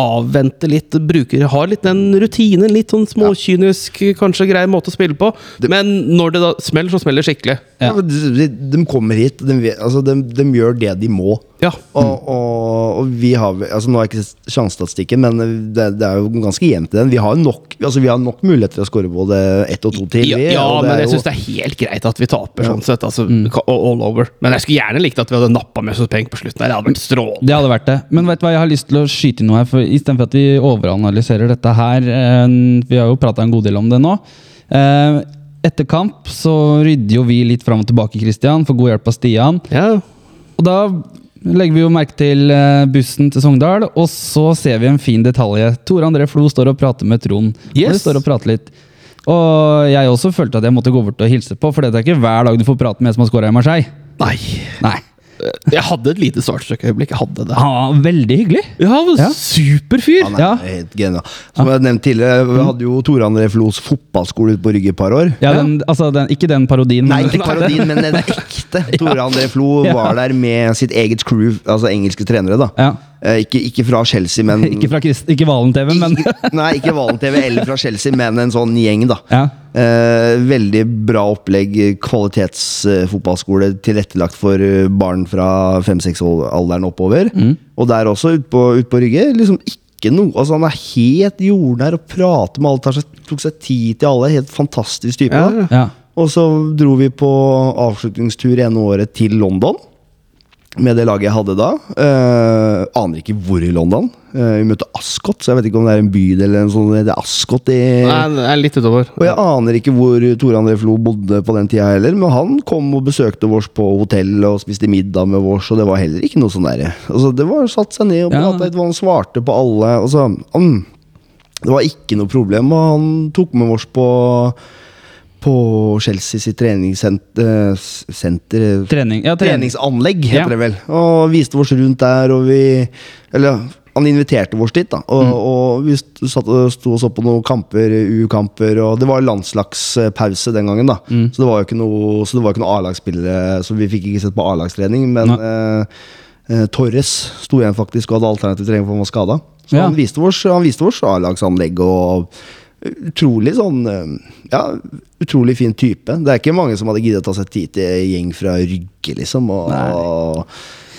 avventer litt. Bruker, har litt den rutinen. Litt sånn småkynisk, kanskje grei måte å spille på. Men når det da smeller, så smeller det skikkelig. Ja. Ja, de, de, de kommer hit, de, altså, de, de gjør det de må. Ja. Og, og, og vi har altså Nå har jeg ikke sett sjansestatistikken, men det, det er jo ganske jevnt i den. Vi har nok, altså, vi har nok muligheter til å skåre både ett og to til. Ja, ja og men jeg syns det er helt greit at vi taper, sånn sett. Altså, mm. all over. Men jeg skulle gjerne likt at vi hadde nappa med oss penger på slutten. Det hadde vært strålende. Det hadde vært det. Men vet du hva, jeg har lyst til å skyte inn noe her. For Istedenfor at vi overanalyserer dette her eh, Vi har jo prata en god del om det nå. Eh, etter kamp så rydder jo vi litt fram og tilbake, Christian, for god hjelp av Stian. Ja. Og da legger vi jo merke til eh, bussen til Sogndal, og så ser vi en fin detalj. Tore André Flo står og prater med Trond. Og de står og prater litt. Og jeg også følte at jeg måtte gå bort og hilse på, for det er ikke hver dag du får prate med en som har scora i Marseille. Nei. Nei. Jeg hadde et lite startstrøk-øyeblikk. Jeg hadde det. Han var veldig hyggelig. Ja, Ja. superfyr! Han er Ja. helt genial. Som jeg nevnte tidligere, vi hadde jo Tore André Flos fotballskole ute på Rygge et par år. Ja, den, altså den, ikke den parodien. Nei, ikke parodien, men den [LAUGHS] ekte. Tore André Flo var der med sitt eget crew, altså engelske trenere. da Ja. Eh, ikke, ikke fra Chelsea, men [LAUGHS] Ikke fra Christ, ikke Valen-TV, men Ikke- [LAUGHS] Nei, ikke Valen TV eller fra Chelsea, men en sånn gjeng, da. ja. Eh, veldig bra opplegg. Kvalitetsfotballskole tilrettelagt for eh, barn fra fem-seks-alderen oppover. Og der også, ute på, ut på Rygge, liksom ikke noe Altså Han er helt jordnær og prater med alle. Tar seg, tok seg tid til alle. Helt fantastisk type. Ja, da. ja. Og så dro vi på avslutningstur ene året til London. Med det laget jeg hadde da. Uh, aner ikke hvor i London. Uh, vi møtte Ascot, så jeg vet ikke om det er en bydel eller en sånn. Det er Ascot i Nei, det er litt utover. og jeg aner ikke hvor Tore André Flo bodde på den tida heller, men han kom og besøkte oss på hotell og spiste middag med oss, og det var heller ikke noe sånn derre altså, Det var satt seg ned og Ja. prata litt, og han svarte på alle. Altså, han, det var ikke noe problem, og han tok med oss på på Chelsea sitt treningssenter Trening, ja, trening. Treningsanlegg, Ja. heter det vel. Og viste oss rundt der, og vi Eller han inviterte oss dit, da. Og, Mm. og vi satt sto og så på noen kamper, U-kamper, og det var landslagspause den gangen, da. Mm. Så det var jo ikke noe, så det var ikke noe A-lagsspillere, så vi fikk ikke sett på A-lagstrening, men eh, eh, Torres sto igjen faktisk og hadde alternativ trening for han var skada. Så Ja. han viste oss A-lagsanlegg og Utrolig sånn eh, Ja, utrolig fin type. Det er ikke mange som hadde giddet å ta seg tid til gjeng fra Rygge, liksom. Og, og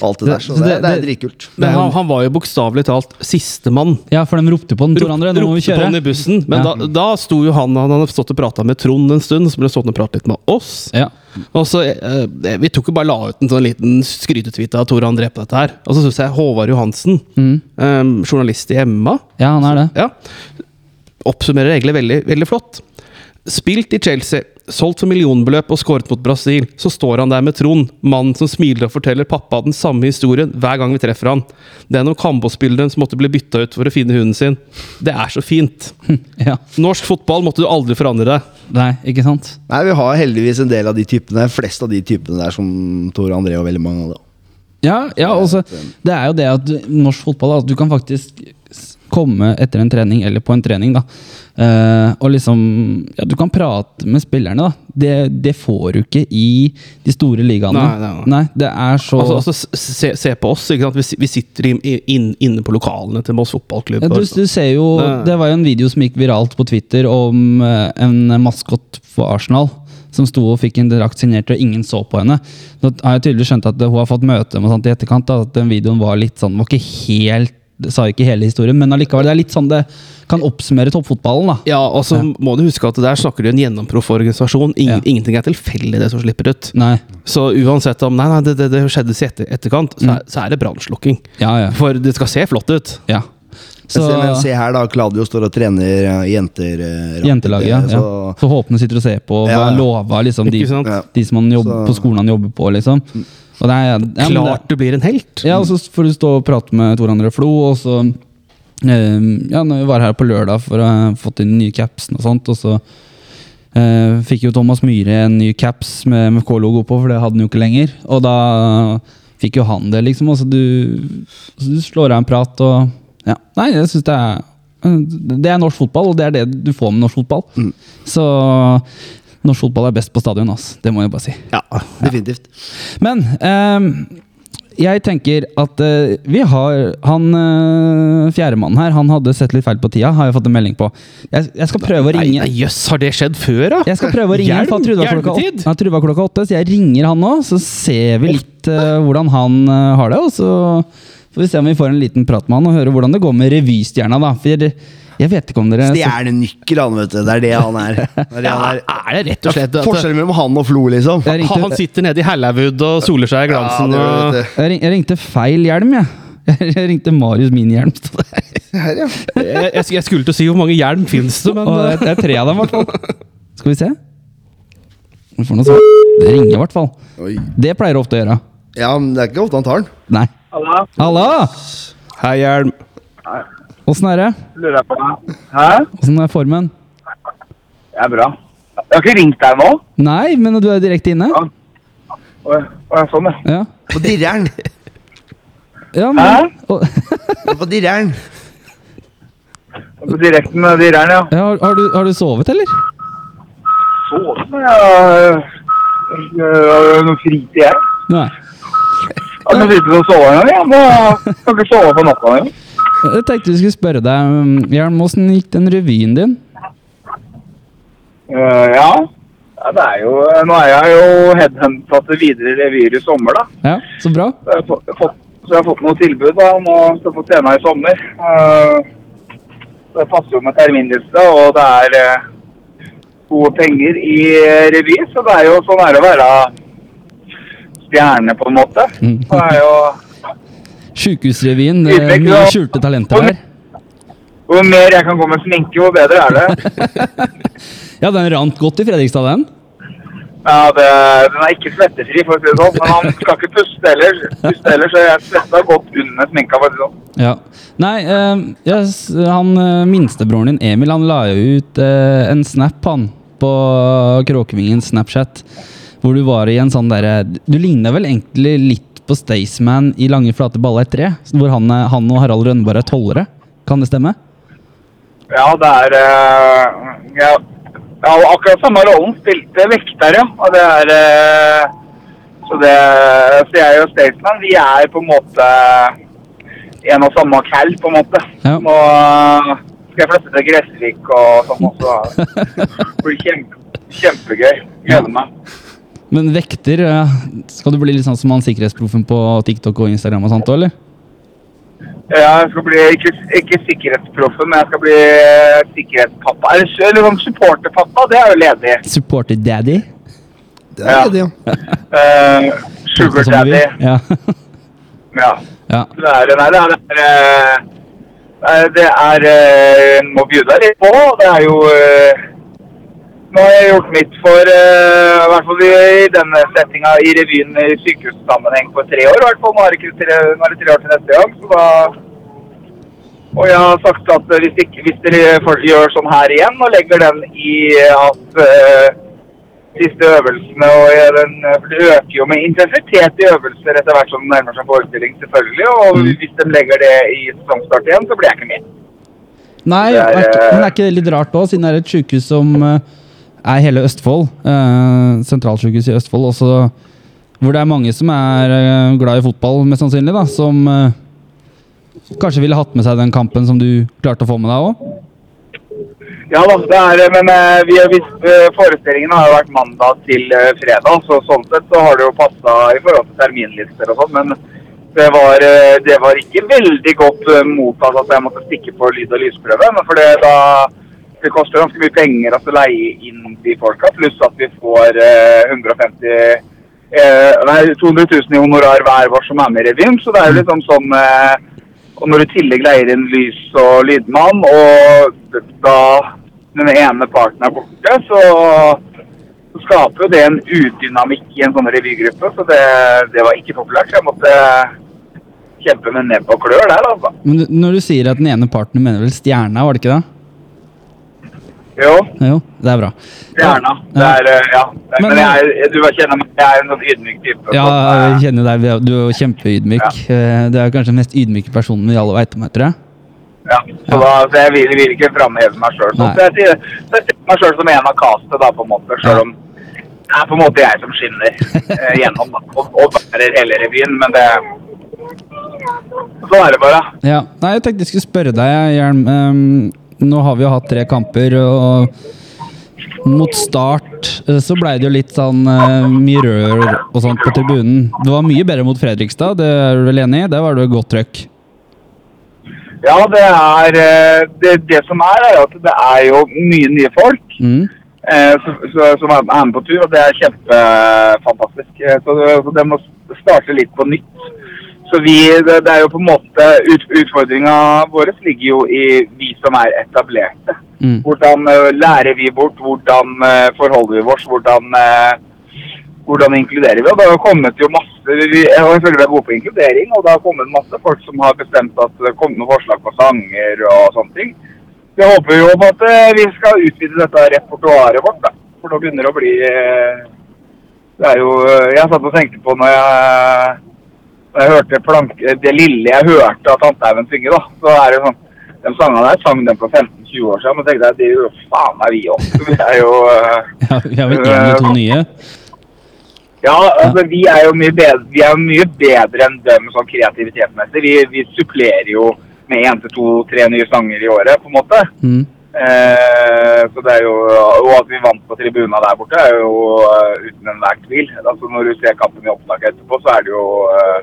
alt det der. Så Det- det, det er dritkult. Men han, han var jo bokstavelig talt sistemann. Ja, for de ropte på den, Tor André. Nå må vi kjøre. på den i bussen. Men Ja. da, da sto jo han Han hadde stått og prata med Trond en stund, så ble det stått og pratet litt med oss. Ja. Og så, eh, Vi tok jo bare la ut en sånn liten skrytetweet av Tore André på dette her. Og så syns jeg Håvard Johansen, eh, journalist i Emma, ja, han er det. ja, oppsummerer egentlig veldig, veldig flott. Spilt i Chelsea, solgt for millionbeløp og skåret mot Brasil. Så står han der med Trond, mannen som smiler og forteller pappa den samme historien hver gang vi treffer han. Det er noen Kambos-spillere som måtte bli bytta ut for å finne hunden sin. Det er så fint. Ja. Norsk fotball måtte du aldri forandre deg. Nei, ikke sant? Nei, vi har heldigvis en del av de typene, flest av de typene der som Tore André og veldig mange av det. Ja, ja altså, det er jo det at norsk fotball At du kan faktisk komme etter en trening, eller på en trening, da. Uh, og liksom Ja, du kan prate med spillerne, da. Det, det får du ikke i de store ligaene. Nei, nei, nei. det er så Altså, altså se, se på oss. Vi, vi sitter i, in, inne på lokalene til Moss fotballklubb. ja, du, du ser jo Det- Det var jo en video som gikk viralt på Twitter om eh, en maskot for Arsenal. Som sto og fikk en drakt signert, og ingen så på henne. Nå har jeg tydelig skjønt at hun har fått møte med sånt i etterkant. Da, at den videoen var litt sånn Var ikke helt det sa ikke hele historien, men allikevel. Det er litt sånn det kan oppsummere toppfotballen. da Ja, og så må du huske at der snakker du en gjennomproff organisasjon. Ingen, Ja. Ingenting er tilfeldig, det som slipper ut. Nei. Så uansett om Nei, nei, det, det, det skjedde i etter, etterkant, så, er, så er det brannslukking. Ja, ja. For det skal se flott ut. ja. Så, men se her, da. Claudio står og trener eh, jenter. eh, Jentelaget, ja. så, ja. Så håpene sitter og ser på, Ja, hva ja. lova liksom, de? Ja. de som han jobber, Så- på skolen han jobber på, liksom. Er, ja, det- Klart du blir en helt. Ja, og så får du stå og prate med Tor André Flo, og så eh, Ja, når vi var her på lørdag for å ha fått inn nye capsen og sånt, og så eh, fikk jo Thomas Myhre en ny caps med MFK-logo på, for det hadde han jo ikke lenger. Og da fikk jo han det, liksom. Og så du, så du slår av en prat og Ja. Nei, jeg syns det er Det er norsk fotball, og det er det du får med norsk fotball. Så Norsk fotball er best på stadion, ass. Det må jeg bare si. Ja, definitivt. Men ehm, jeg tenker at eh, vi har Han uh, fjerdemannen her, han hadde sett litt feil på tida, har jeg fått en melding på. Jeg, jeg skal prøve å ringe nei, jøss, har det skjedd før, da? Jeg skal prøve å ringe Hjelm, han truva åtte, klokka åtte, så jeg ringer han nå, så ser vi litt eh, hvordan han eh, har det. Og så får vi se om vi får en liten prat med han og høre hvordan det går med revystjerna. da, For jeg vet ikke om dere Stjernenykkel, han, vet du. Det er det han er. [LAUGHS] Det er, det han er. Er det rett og slett at Forskjellen mellom han og Flo, liksom. Ringte- han sitter nede i Hallawood og soler seg i Ja, glansen? det og... Jeg, ring, jeg ringte feil hjelm, jeg. [LAUGHS] Jeg ringte Marius min hjelm. [LAUGHS] Her, ja. jeg, jeg, jeg skulle til å si hvor mange hjelm finnes det, men det eh, er- det er tre av dem, i hvert fall. Skal vi se. Vi får noe svar. Det ringer i hvert fall. Oi. Det pleier ofte å gjøre. ja, men det er ikke ofte han tar den. Nei. Halla, Halla! Hei, hjelm. Åssen er det? lurer jeg på deg. Hæ? Åssen er formen? Det er bra. Jeg har ikke ringt deg nå. Nei, men du er direkte inne? Ja. Å, ja, sånn, ja. Ja. På dirreren. ja men, Hæ? På dirreren. På direkten med direren, ja. ja, har, har, du, har du sovet, eller? Sovet? Jeg har noe fritid, jeg. Nei. Jeg har ikke tid til å sove engang. Jeg kan ikke sove på natta engang. Jeg tenkte vi skulle spørre deg, um, Jern, åssen gikk den revyen din? Uh, ja. ja. Det er jo Nå er jeg jo headhunta til videre revyer i sommer, da. Ja, så bra. Så jeg har fått, fått, så jeg har fått noen tilbud da, om å få trene i sommer. Uh, det passer jo med terminliste, og det er uh, gode penger i eh, revy. Så det er jo sånn er det å være stjerne, på en måte. Mm. Det er jo Sjukehusrevyen. Ydmyk, Mye skjulte talenter her. Jo mer jeg kan gå med sminke, jo bedre er det. [LAUGHS] Ja, den rant godt i Fredrikstad, den. Ja, det, Den er ikke svettefri, for å si det sånn. Men han skal ikke puste heller. Puste heller, så jeg svetta godt under sminka. for å si det sånn. Ja. Nei, eh, yes, han eh, minstebroren din, Emil, han la jo ut eh, en snap, han, på Kråkevingens Snapchat. Hvor du var i en sånn derre Du ligner vel egentlig litt på Staysman i Lange flate baller 3? Hvor han, han og Harald Rønneberg er tollere. Kan det stemme? Ja, det er uh, ja, ja, akkurat samme rollen. Spilte vekter, ja. Og det er uh, Så det Så jeg og Staysman, vi er på en måte en og samme kall, på en måte. Ja. Nå eh, skal jeg flytte til Gressvik og sånn også. [LAUGHS] Det blir kjempe, kjempegøy. Gleder meg. Men vekter, eh, skal du bli litt sånn som han sikkerhetsproffen på TikTok og Instagram og sånt òg, eller? Ja, jeg skal bli ikke, ikke sikkerhetsproffen, men jeg skal bli sikkerhetspappa. Eller, eller sånn supporterpappa, det er jo ledig. Supporter daddy? Det er Ja. ledig, ja. Uh, [LAUGHS] sugar Sånn som vi- daddy. Ja. Ja. ja. Det er, nei, det er, det er, eh, det er eh, Må bjude deg litt på. Det er jo eh, Nå har jeg gjort mitt for eh, I hvert fall i denne settinga i revyen i sykehussammenheng for tre år. i hvert fall. Nå er det, tre, nå er det tre år til neste gang. Så da og jeg har sagt at hvis, ikke, hvis dere gjør sånn her igjen og legger den i at uh, siste øvelsene og den, øker jo med intensitet i øvelser etter hvert som den nærmer seg forestilling, selvfølgelig. Og Mm. hvis de legger det i sesongstart igjen, så blir jeg ikke med. Nei, Det er, eh, men er ikke det litt rart òg, siden det er et sykehus som eh, er hele Østfold? Uh, sentralsykehus i Østfold, også, hvor det er mange som er eh, glad i fotball, mest sannsynlig, da, som eh, kanskje ville hatt med seg den kampen som du klarte å få med deg òg? Ja da, det er, men eh, vi eh, forestillingen har jo vært mandag til eh, fredag, så sånn sett så har det jo passa i forhold til terminlister og sånn. Men det var, eh, det var ikke veldig godt eh, mottatt at jeg måtte stikke på lyd- og lysprøve. Men for det, da, det koster ganske mye penger å leie inn de folka, pluss at vi får eh, 150 eh, nei, 200 000 i honorar hver vår som er med i revyen. Så det er jo liksom sånn eh, Og når du i tillegg leier inn lys og lydmann, og da den ene parten er borte, så, så skaper jo det en udynamikk i en sånn revygruppe. Så det, det var ikke populært. Så jeg måtte kjempe med nebb og klør der, altså. Men når du sier at den ene parten mener vel Stjerna, var det ikke det? Jo, Jo, det er bra. gjerne. Det er, eh, ja. Men- men jeg, du kjenner meg, jeg er en sånn ydmyk type. Ja, jeg kjenner deg. Du er kjempeydmyk. Ja. Du er kanskje den mest ydmyke personen vi alle veit om, tror jeg. Ja, så, da, så jeg vil, vil ikke framheve meg sjøl. Så jeg sier ser meg sjøl som en av castet, da, på en måte. Sjøl om det er på en måte jeg som skinner eh, gjennom da, og, og bærer hele revyen. Men det Sånn er det bare. Ja. Nei, jeg tenkte jeg skulle spørre deg, Hjelm. Ehm, nå har vi jo hatt tre kamper, og mot start eh, så blei det jo litt sånn eh, mye rør og sånt på tribunen. Det var mye bedre mot Fredrikstad, det er du vel enig i? Der var det godt trøkk. Ja, det er eh, det, det som er, er at det er jo mye nye folk Mm. eh, så, så, som er med på tur, og det er kjempefantastisk. Så, så det må starte litt på nytt. Så vi, det, det er jo på en måte ut, Utfordringa vår ligger jo i vi som er etablerte. Mm. Hvordan eh, lærer vi bort? Hvordan eh, forholder vi oss? Hvordan, eh, hvordan inkluderer vi? Og det har kommet jo masse vi, Jeg føler vi er gode på inkludering, og det har kommet masse folk som har bestemt at det kommer noen forslag på sanger og sånne ting. Så jeg håper jo på at vi skal utvide dette repertoaret vårt, da. For nå begynner det å bli Det er jo Jeg satt og tenkte på når jeg jeg hørte plank, det lille jeg hørte av Tante Eivind synge, da, så er det sånn De sangene der sang den for 15-20 år siden, men tenkte jeg, det er jo faen meg vi òg. Vi er jo eh, [LAUGHS] Ja, vi har vel én eller to nye. Ja, altså vi er jo mye bedre, vi er mye bedre enn dem sånn kreativitetsmessig. Vi, vi supplerer jo med én til to, tre nye sanger i året, på en måte. Mm. Eh, så det er jo, Og at vi vant på tribuna der borte, er jo uh, uten enhver tvil. Altså Når du ser kampen i opptaket etterpå, så er det jo eh,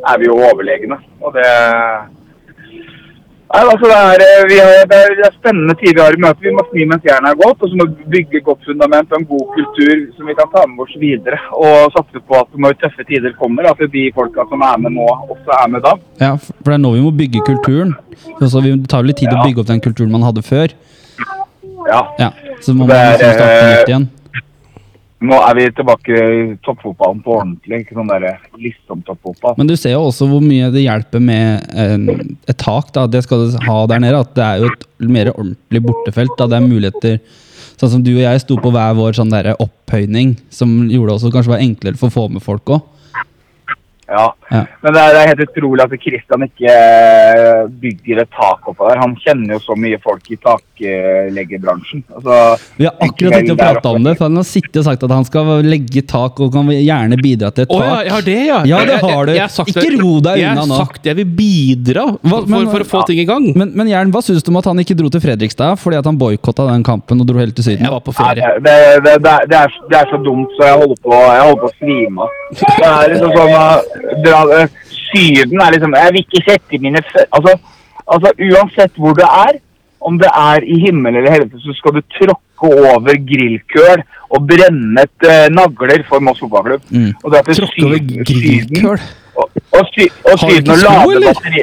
er vi jo overlegne. Og det Nei, altså det er, eh, vi har, det, er, spennende tider vi har i møte. Vi må smi mens jernet er godt, og så må vi bygge godt fundament og en god kultur som vi kan ta med oss videre. Og satse på at når tøffe tider kommer, at de folka som er med nå, også er med da. Ja, for det er nå vi må bygge kulturen. Altså, vi- det tar jo litt tid å bygge opp den kulturen man hadde før. Ja. Ja, Så må man liksom starte eh, nytt igjen. Nå er vi tilbake i toppfotballen på ordentlig. Ikke sånn der liksom toppfotball. Men du ser jo også hvor mye det hjelper med et tak. da, Det skal du ha der nede. At det er jo et mer ordentlig bortefelt. da, Det er muligheter Sånn som du og jeg sto på hver vår sånn der opphøyning, som gjorde det også kanskje var enklere for å få med folk òg. Ja. Ja. Men det er, det er helt utrolig at Kristian ikke eh, bygger et tak oppå der. Han kjenner jo så mye folk i takleggerbransjen. Altså, Vi har akkurat tenkt å prate om det, for han har sittet og sagt at han skal legge tak og kan gjerne bidra til et Å tak. ja, jeg har det, ja. Ja, det har du. jeg- jeg har Ikke ro deg unna nå. Jeg har sagt jeg vil bidra Hva- for, men- for å få ting i gang. Men, men Jern, hva syns du om at han ikke dro til Fredrikstad fordi at han boikotta den kampen og dro helt til Syden? Jeg var på ferie. det, det, det, det, er, det, er, det er så dumt, så jeg holder på, jeg holder på å svime av. Det er liksom sånn dra, uh, Syden er liksom Jeg vil ikke sette mine. Altså, altså, uansett hvor det er, om det er i himmel eller helvete, så skal du tråkke over grillkøl og brenne et uh, nagler for Moss fotballklubb. Mm. Tråkke over grillkøl? Og, og, sy, og Syden å lade, batteri,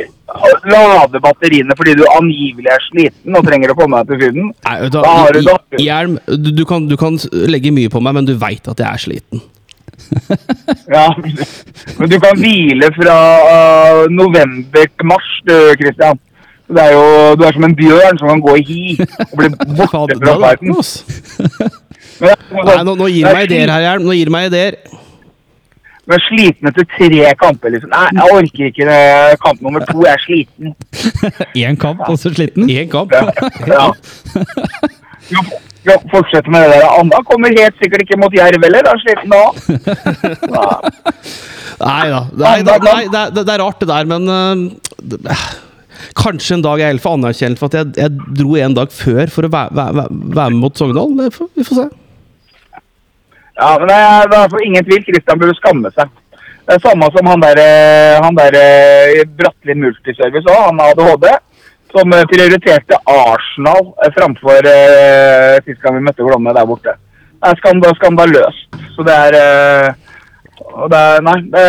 lade batteriene fordi du angivelig er sliten og trenger å komme deg til Syden. Nei, da, Da du da- Hjelm, du, du, kan, du kan legge mye på meg, men du veit at jeg er sliten. Ja, men du kan hvile fra øh, november til mars, du, Christian. Det er jo, du er som en bjørn som kan gå i hi og bli [LAUGHS] borte fra verden. [LAUGHS] Nei, nå, nå gir du meg ideer her, Hjelm. Nå gir du meg ideer. Du er sliten etter tre kamper, liksom. Nei, jeg orker ikke det. kamp nummer to. Jeg er sliten. [LAUGHS] Én kamp, og så sliten? Én kamp. Ja. ja. Jo, fortsett med det der. Anna kommer helt sikkert ikke mot Jerv heller. Da sliten [LAUGHS] da. Nei da. Nei, da, nei det, er, det er rart, det der, men uh, Kanskje en dag jeg er for anerkjent for at jeg, jeg dro en dag før for å være, være, være med mot Sogndal. Vi får se. Ja, men det er, det er ingen tvil. Kristian burde skamme seg. Det er samme som han der, eh, han der eh, Bratteli Multiservice òg, han med ADHD. Som eh, prioriterte Arsenal eh, framfor eh, sist gang vi møtte Glomme der borte. Det er skandal, skandaløst. Så det er eh, det er, Nei, det,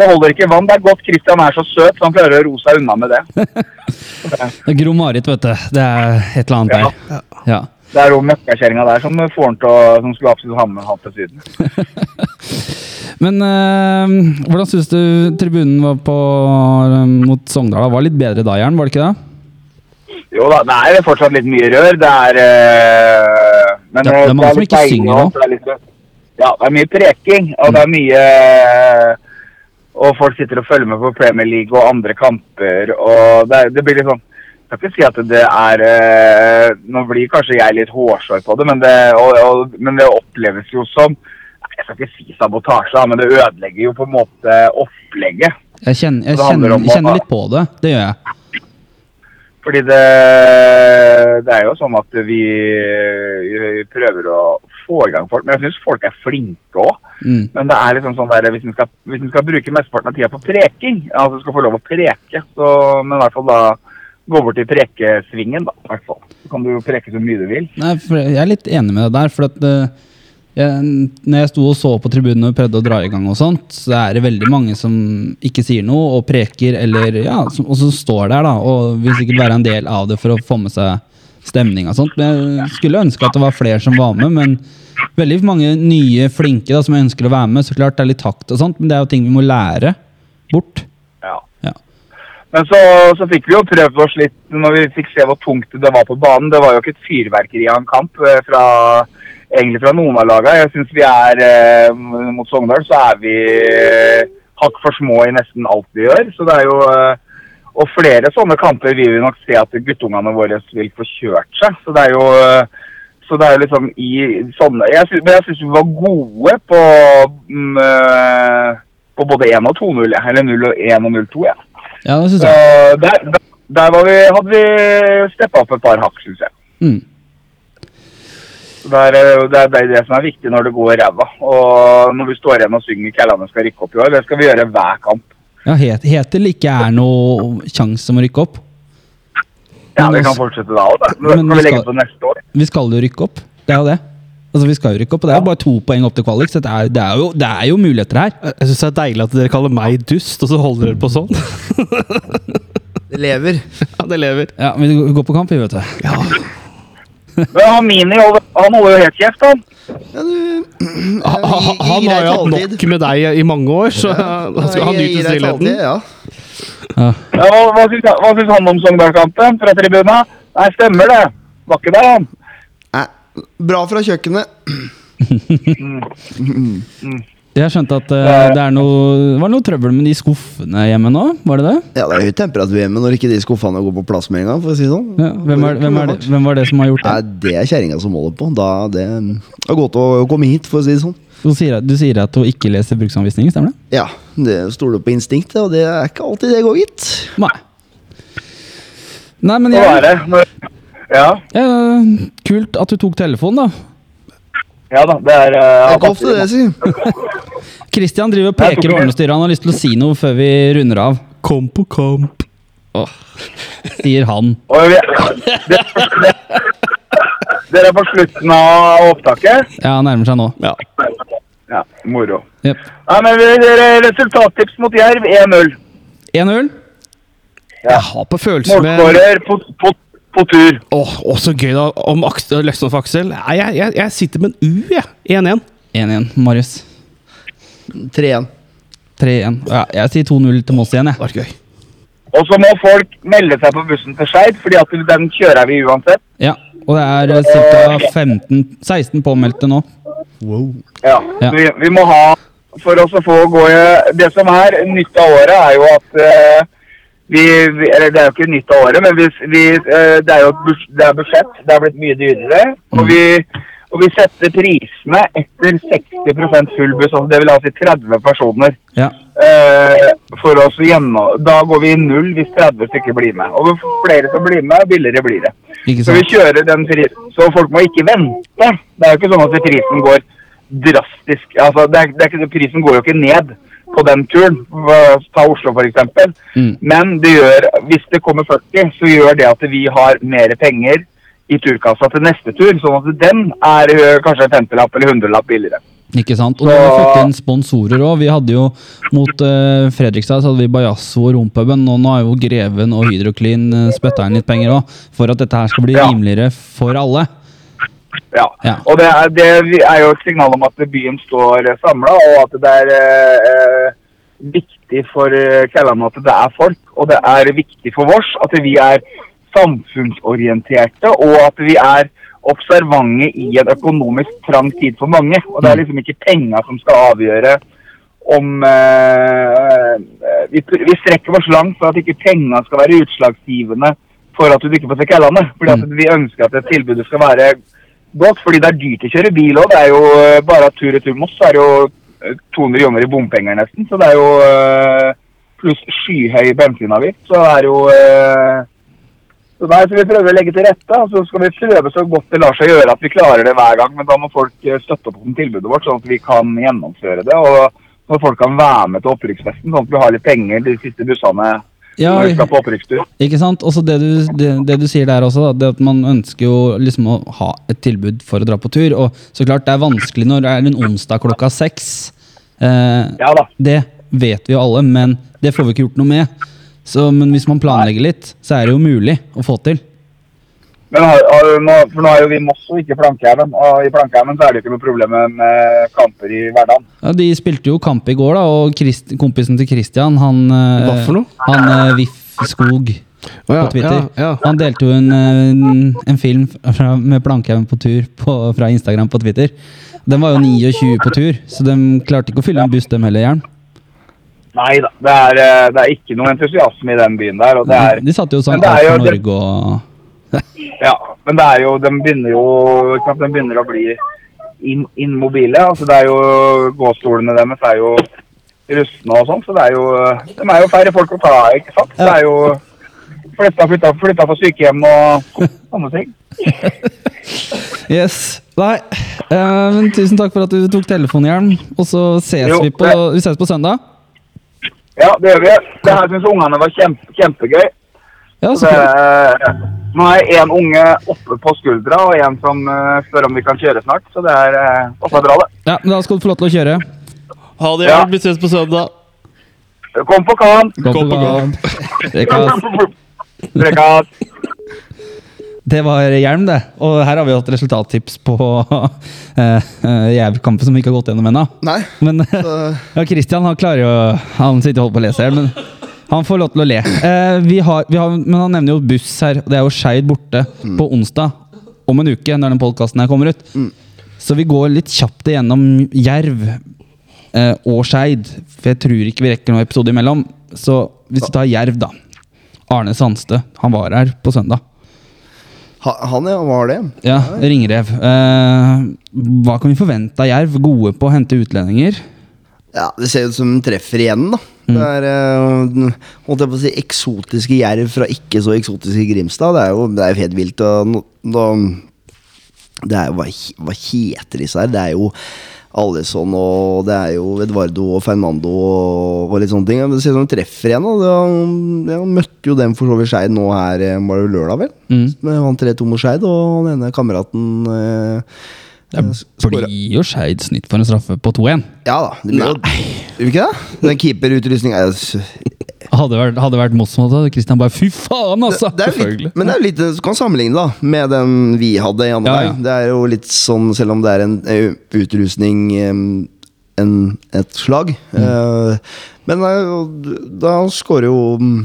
det holder ikke vann. Det er godt Kristian er så søt, så han klarer å ro seg unna med det. [LAUGHS] Det er Gro-Marit, vet du. Det er et eller annet der. Ja. Det er jo møkkakjerringa der som får han til å Som skulle absolutt ha med han til Syden. [LAUGHS] Men eh, hvordan syns du tribunen var på mot Sogndal? Var litt bedre da, Jern, var det ikke det? Jo da, det er fortsatt litt mye rør. Det er øh, men, Det er- det er øh, mange som ikke synger nå. litt- ja, det er mye preking, og det er mye øh, Og folk sitter og følger med på Premier League og andre kamper, og det, det blir litt sånn Jeg skal ikke si at det er eh, Nå blir kanskje jeg litt hårsår på det, men det, og, og, men det oppleves jo som Jeg skal ikke si sabotasje, men det ødelegger jo på en måte opplegget. Jeg kjenner, jeg kjenner, jeg kjenner litt på det. Det gjør jeg. Fordi det, det er jo sånn at vi, vi prøver å få i gang folk. Men jeg syns folk er flinke òg. Mm. Men det er liksom sånn der, hvis en skal, skal bruke mesteparten av tida på preking, altså skal få lov å preke, så men i hvert fall da gå bort til prekesvingen, da. hvert fall. Så kan du preke så mye du vil. Nei, jeg er litt enig med deg der. For at eh, jeg, når jeg sto og så på tribunen og prøvde å dra i gang, og sånt, så er det veldig mange som ikke sier noe og preker, eller ja, som, og som står der da, og vil sikkert være en del av det for å få med seg stemning og sånt. Men jeg skulle ønske at det var flere som var med, men veldig mange nye flinke da, som ønsker å være med. Så klart det er litt takt og sånt, men det er jo ting vi må lære bort. Ja. Ja. Men så, så fikk vi jo prøvd oss litt når vi fikk se hvor tungt det var på banen. Det var jo ikke et fyrverkeri av en kamp eh, fra, egentlig fra noen av lagene. Jeg syns vi er eh, mot Sogndal, så er vi eh, hakk for små i nesten alt vi gjør. Så det er jo eh, Og flere sånne kamper vil vi nok se at guttungene våre vil få kjørt seg. Så det er jo eh, så det er jo liksom i sånne Jeg synes, men jeg syns vi var gode på, mm, på både 1 og 2-0. Eller 0 og 1 og 0-2. Ja. Ja, det synes Så jeg. der, der, der var vi, hadde vi steppa opp et par hakk, syns jeg. Mm. Det er, eh, det, er, det er det som er viktig når det går ræva. Og når vi står igjen og synger 'Kællane skal rykke opp' i år, det skal vi gjøre hver kamp. Ja, het, het det ikke er noe sjanse om å rykke opp? Ja, Vi kan fortsette da òg, da. Men men skal vi vi legge skal- på neste år. Vi skal jo rykke opp. Det er jo det. Altså, vi skal jo rykke opp, og det er bare to poeng opp til kvalik, så det er, det er, jo, det er jo muligheter her. Jeg syns det er deilig at dere kaller meg dust, og så holder dere på sånn. Det lever. [LAUGHS] Ja, det lever. Ja, Vi går på kamp, vi, vet du. Men han Mini han holder jo helt kjeft, han. Ja, du, [CLEARS THROAT] Han, han, han har jo hatt nok med deg i mange år, så [LAUGHS] da skal han Jeg nyte stillheten. Ja. Ja. Ja, hva, hva, syns, han- han om Sogndal-kampen fra tribuna? Nei, stemmer det. Var ikke der, han. Nei, Bra fra kjøkkenet. Jeg skjønte at uh, det er noe, var noe trøbbel med de skuffene hjemme nå, var det det? Ja, det er høy temperatur hjemme når ikke de skuffene går på plass med en gang. for å si det sånn. Ja, hvem, er, hvem, er det, hvem var det som har gjort Nei, det? Det er kjerringa som holder på. Da det er godt å komme hit, for å si det sånn. Du sier, du sier at hun ikke leser bruksanvisning, stemmer det? Ja, det stoler på instinktet, og det er ikke alltid det går, gitt. Nei. Nei, men Hva er jeg, det? Ja, ja, Kult at du tok telefonen, da. ja da, det er Det uh, er ikke ofte det, si. [LAUGHS] Christian driver og peker og ordnestyrer. Han har lyst til å si noe før vi runder av, Kom på kamp. sier han. Dere er på slutten av opptaket? Ja, nærmer seg nå. Ja. Ja, moro. Yep. Nei, men Resultattips mot Jerv 1-0. 1-0. Jeg har på følelse med Målskårer på, på, på tur. Åh, oh, så gøy da om Aksel, for Aksel. Nei, Jeg, jeg, jeg sitter med en U, jeg. 1-1. 1-1, Marius. 3-1. 3-1. Ja, jeg sier 2-0 til Moss igjen, jeg. Det var gøy. Og så må folk melde seg på bussen til Skeid, fordi at den kjører vi uansett. Ja, og det er ca. 15-16 påmeldte nå. Ja, Ja. Vi, vi må ha For oss å få gå i Det som er nytt av året, er jo at uh, vi, vi Eller det er jo ikke nytt av året, men vi, vi, eh, det er jo et bus- det er budsjett. Det er blitt mye dyrere. Og vi, og vi setter prisene etter 60% full buss. Altså det vil altså si 30 personer. Ja. Eh, for oss gjennom, Da går vi i null hvis 30 stykker blir med. Og jo flere som blir med, billigere blir det. Så vi kjører den prisen. Så folk må ikke vente. Det er jo ikke sånn at prisen går drastisk Altså, det er, det er ikke, prisen går jo ikke ned på den turen. Ta Oslo, f.eks. Mm. Men det gjør, hvis det kommer 40, så gjør det at vi har mer penger i turkassa til neste tur. Sånn at den er kanskje en femtelapp eller hundrelapp billigere. Ikke sant? Og nå har vi fått inn sponsorer òg. Vi hadde jo mot uh, Fredrikstad så hadde vi Bajasso og Rompuben. Og nå har jo Greven og Hydroklin uh, spytta inn litt penger òg. For at dette her skal bli Ja. rimeligere for alle. Ja. Ja. Og det er, det er jo et signal om at byen står samla, og at det er eh, viktig for eh, at det er folk. Og det er viktig for oss at vi er samfunnsorienterte, og at vi er observante i en økonomisk trang tid for mange. Og det er liksom ikke penga som skal avgjøre om eh, vi, vi strekker oss langt for at ikke penga skal være utslagsgivende for at du ikke får se landet. Fordi at vi ønsker at det tilbudet skal være godt, fordi det er dyrt å kjøre bil òg. Det er jo eh, bare tur-retur Moss, er det jo eh, 200 kroner i bompenger nesten. Så det er jo eh, pluss skyhøy bensinavgift. Så det er jo eh, så nei, så Vi prøver å legge til rette, og så skal vi prøve så godt det lar seg gjøre at vi klarer det hver gang. Men da må folk eh, støtte opp om tilbudet vårt, sånn at vi kan gjennomføre det. Og når folk kan være med til opprykksfesten, sånn at vi har litt penger de siste bussene Ja, når vi skal på opprykkstur. Ikke sant? Også det du, det, det du sier der også, da, det at man ønsker jo liksom å ha et tilbud for å dra på tur. Og så klart det er vanskelig når det er en onsdag klokka seks. Eh, Ja det vet vi jo alle, men det får vi ikke gjort noe med. Så, men hvis man planlegger litt, så er det jo mulig å få til. Men har, har, for nå er jo vi Moss og ikke Plankeheimen. Og i Plankeheimen så er det jo ikke noe problem med, kamper i hverdagen. Ja, De spilte jo kamp i går, da, og Christ, kompisen til Christian, han eh, Hva for noe? Han eh, Viff Skog oh, ja, på Twitter. ja, ja. Han delte jo en, en, en film fra, med Plankeheimen på tur på, fra Instagram på Twitter. Den var jo 29 på tur, så de klarte ikke å fylle en buss, dem heller, Jern. Nei da, det eh, det er ikke noe entusiasme i den byen der. Er, De satte jo sånn Alt for det- Norge og [LAUGHS] ja, men det er jo, de begynner jo sant, de begynner å bli inn, immobile. Altså det er jo Gåstolene deres er jo rustne og sånn, så det er jo De er jo færre folk å ta av, ikke sant. Det er jo flytta, flytta, flytta fra sykehjem og sånne ting. [LAUGHS] Yes. Nei. uh, tusen takk for at du tok telefonen. Og så ses Jo, vi på, vi ses på søndag. Ja, det gjør vi. Det her syns ungene var kjempe, kjempegøy. Ja, så Det, nå er én unge oppe på skuldra og en som eh, spør om vi kan kjøre snart. Så det er uh, også bra, det. Ja, men da skal du få lov til å kjøre. Ha det, Ja. Vi ses på søndag. Kom på kan! Gå Gå på gang. Rekas. Prekas. Det var hjelm, det. Og her har vi hatt resultattips på [LAUGHS] uh, Jerv-kampen som vi ikke har gått gjennom ennå. Men [LAUGHS] ja, Christian han klarer jo Han sitter og holder på å lese her, men han får lov til å le. Uh, vi har, vi har, men han nevner jo buss her. Det er jo Skeid borte på onsdag om en uke, når den podkasten her kommer ut. Så vi går litt kjapt igjennom Jerv uh, og Skeid. For jeg tror ikke vi rekker noen episode imellom. Så hvis vi tar Jerv, da. Arne Sandstø. Han var her på søndag. Ha, han, ja, var det? Ja, Ringrev. Eh, hva kan vi forvente av Jerv? Gode på å hente utlendinger? Ja, Det ser ut som de treffer igjen, da. Det er eh, holdt jeg på å si, eksotiske jerv fra ikke så eksotiske Grimstad. Det er jo, det er jo helt vilt. Og, nå, det er jo, hva, hva heter disse her? Det er jo Alison og det er jo Edvardo og Fernando og, og litt sånne ting. Det ser ut som de treffer igjen. Da. Jeg møtte jo dem for så vidt Skeid nå her eh, var det lørdag, vel. Mm. Men Han 3-2 mot Skeid, og den ene kameraten eh, Det eh, blir jo Skeid snitt for en straffe på 2-1. Ja da. Det blir jo, ikke det? [LAUGHS] Den keeperutrustninga er Hadde vært, hadde vært Moss mot det, Christian bare Fy faen, altså! det er litt, men det er jo litt Du kan sammenligne da med den vi hadde i andre Ja, ja. Det er jo litt sånn, selv om det er en eh, utrustning en, et slag. Mm. Eh, men det er da skårer jo mm,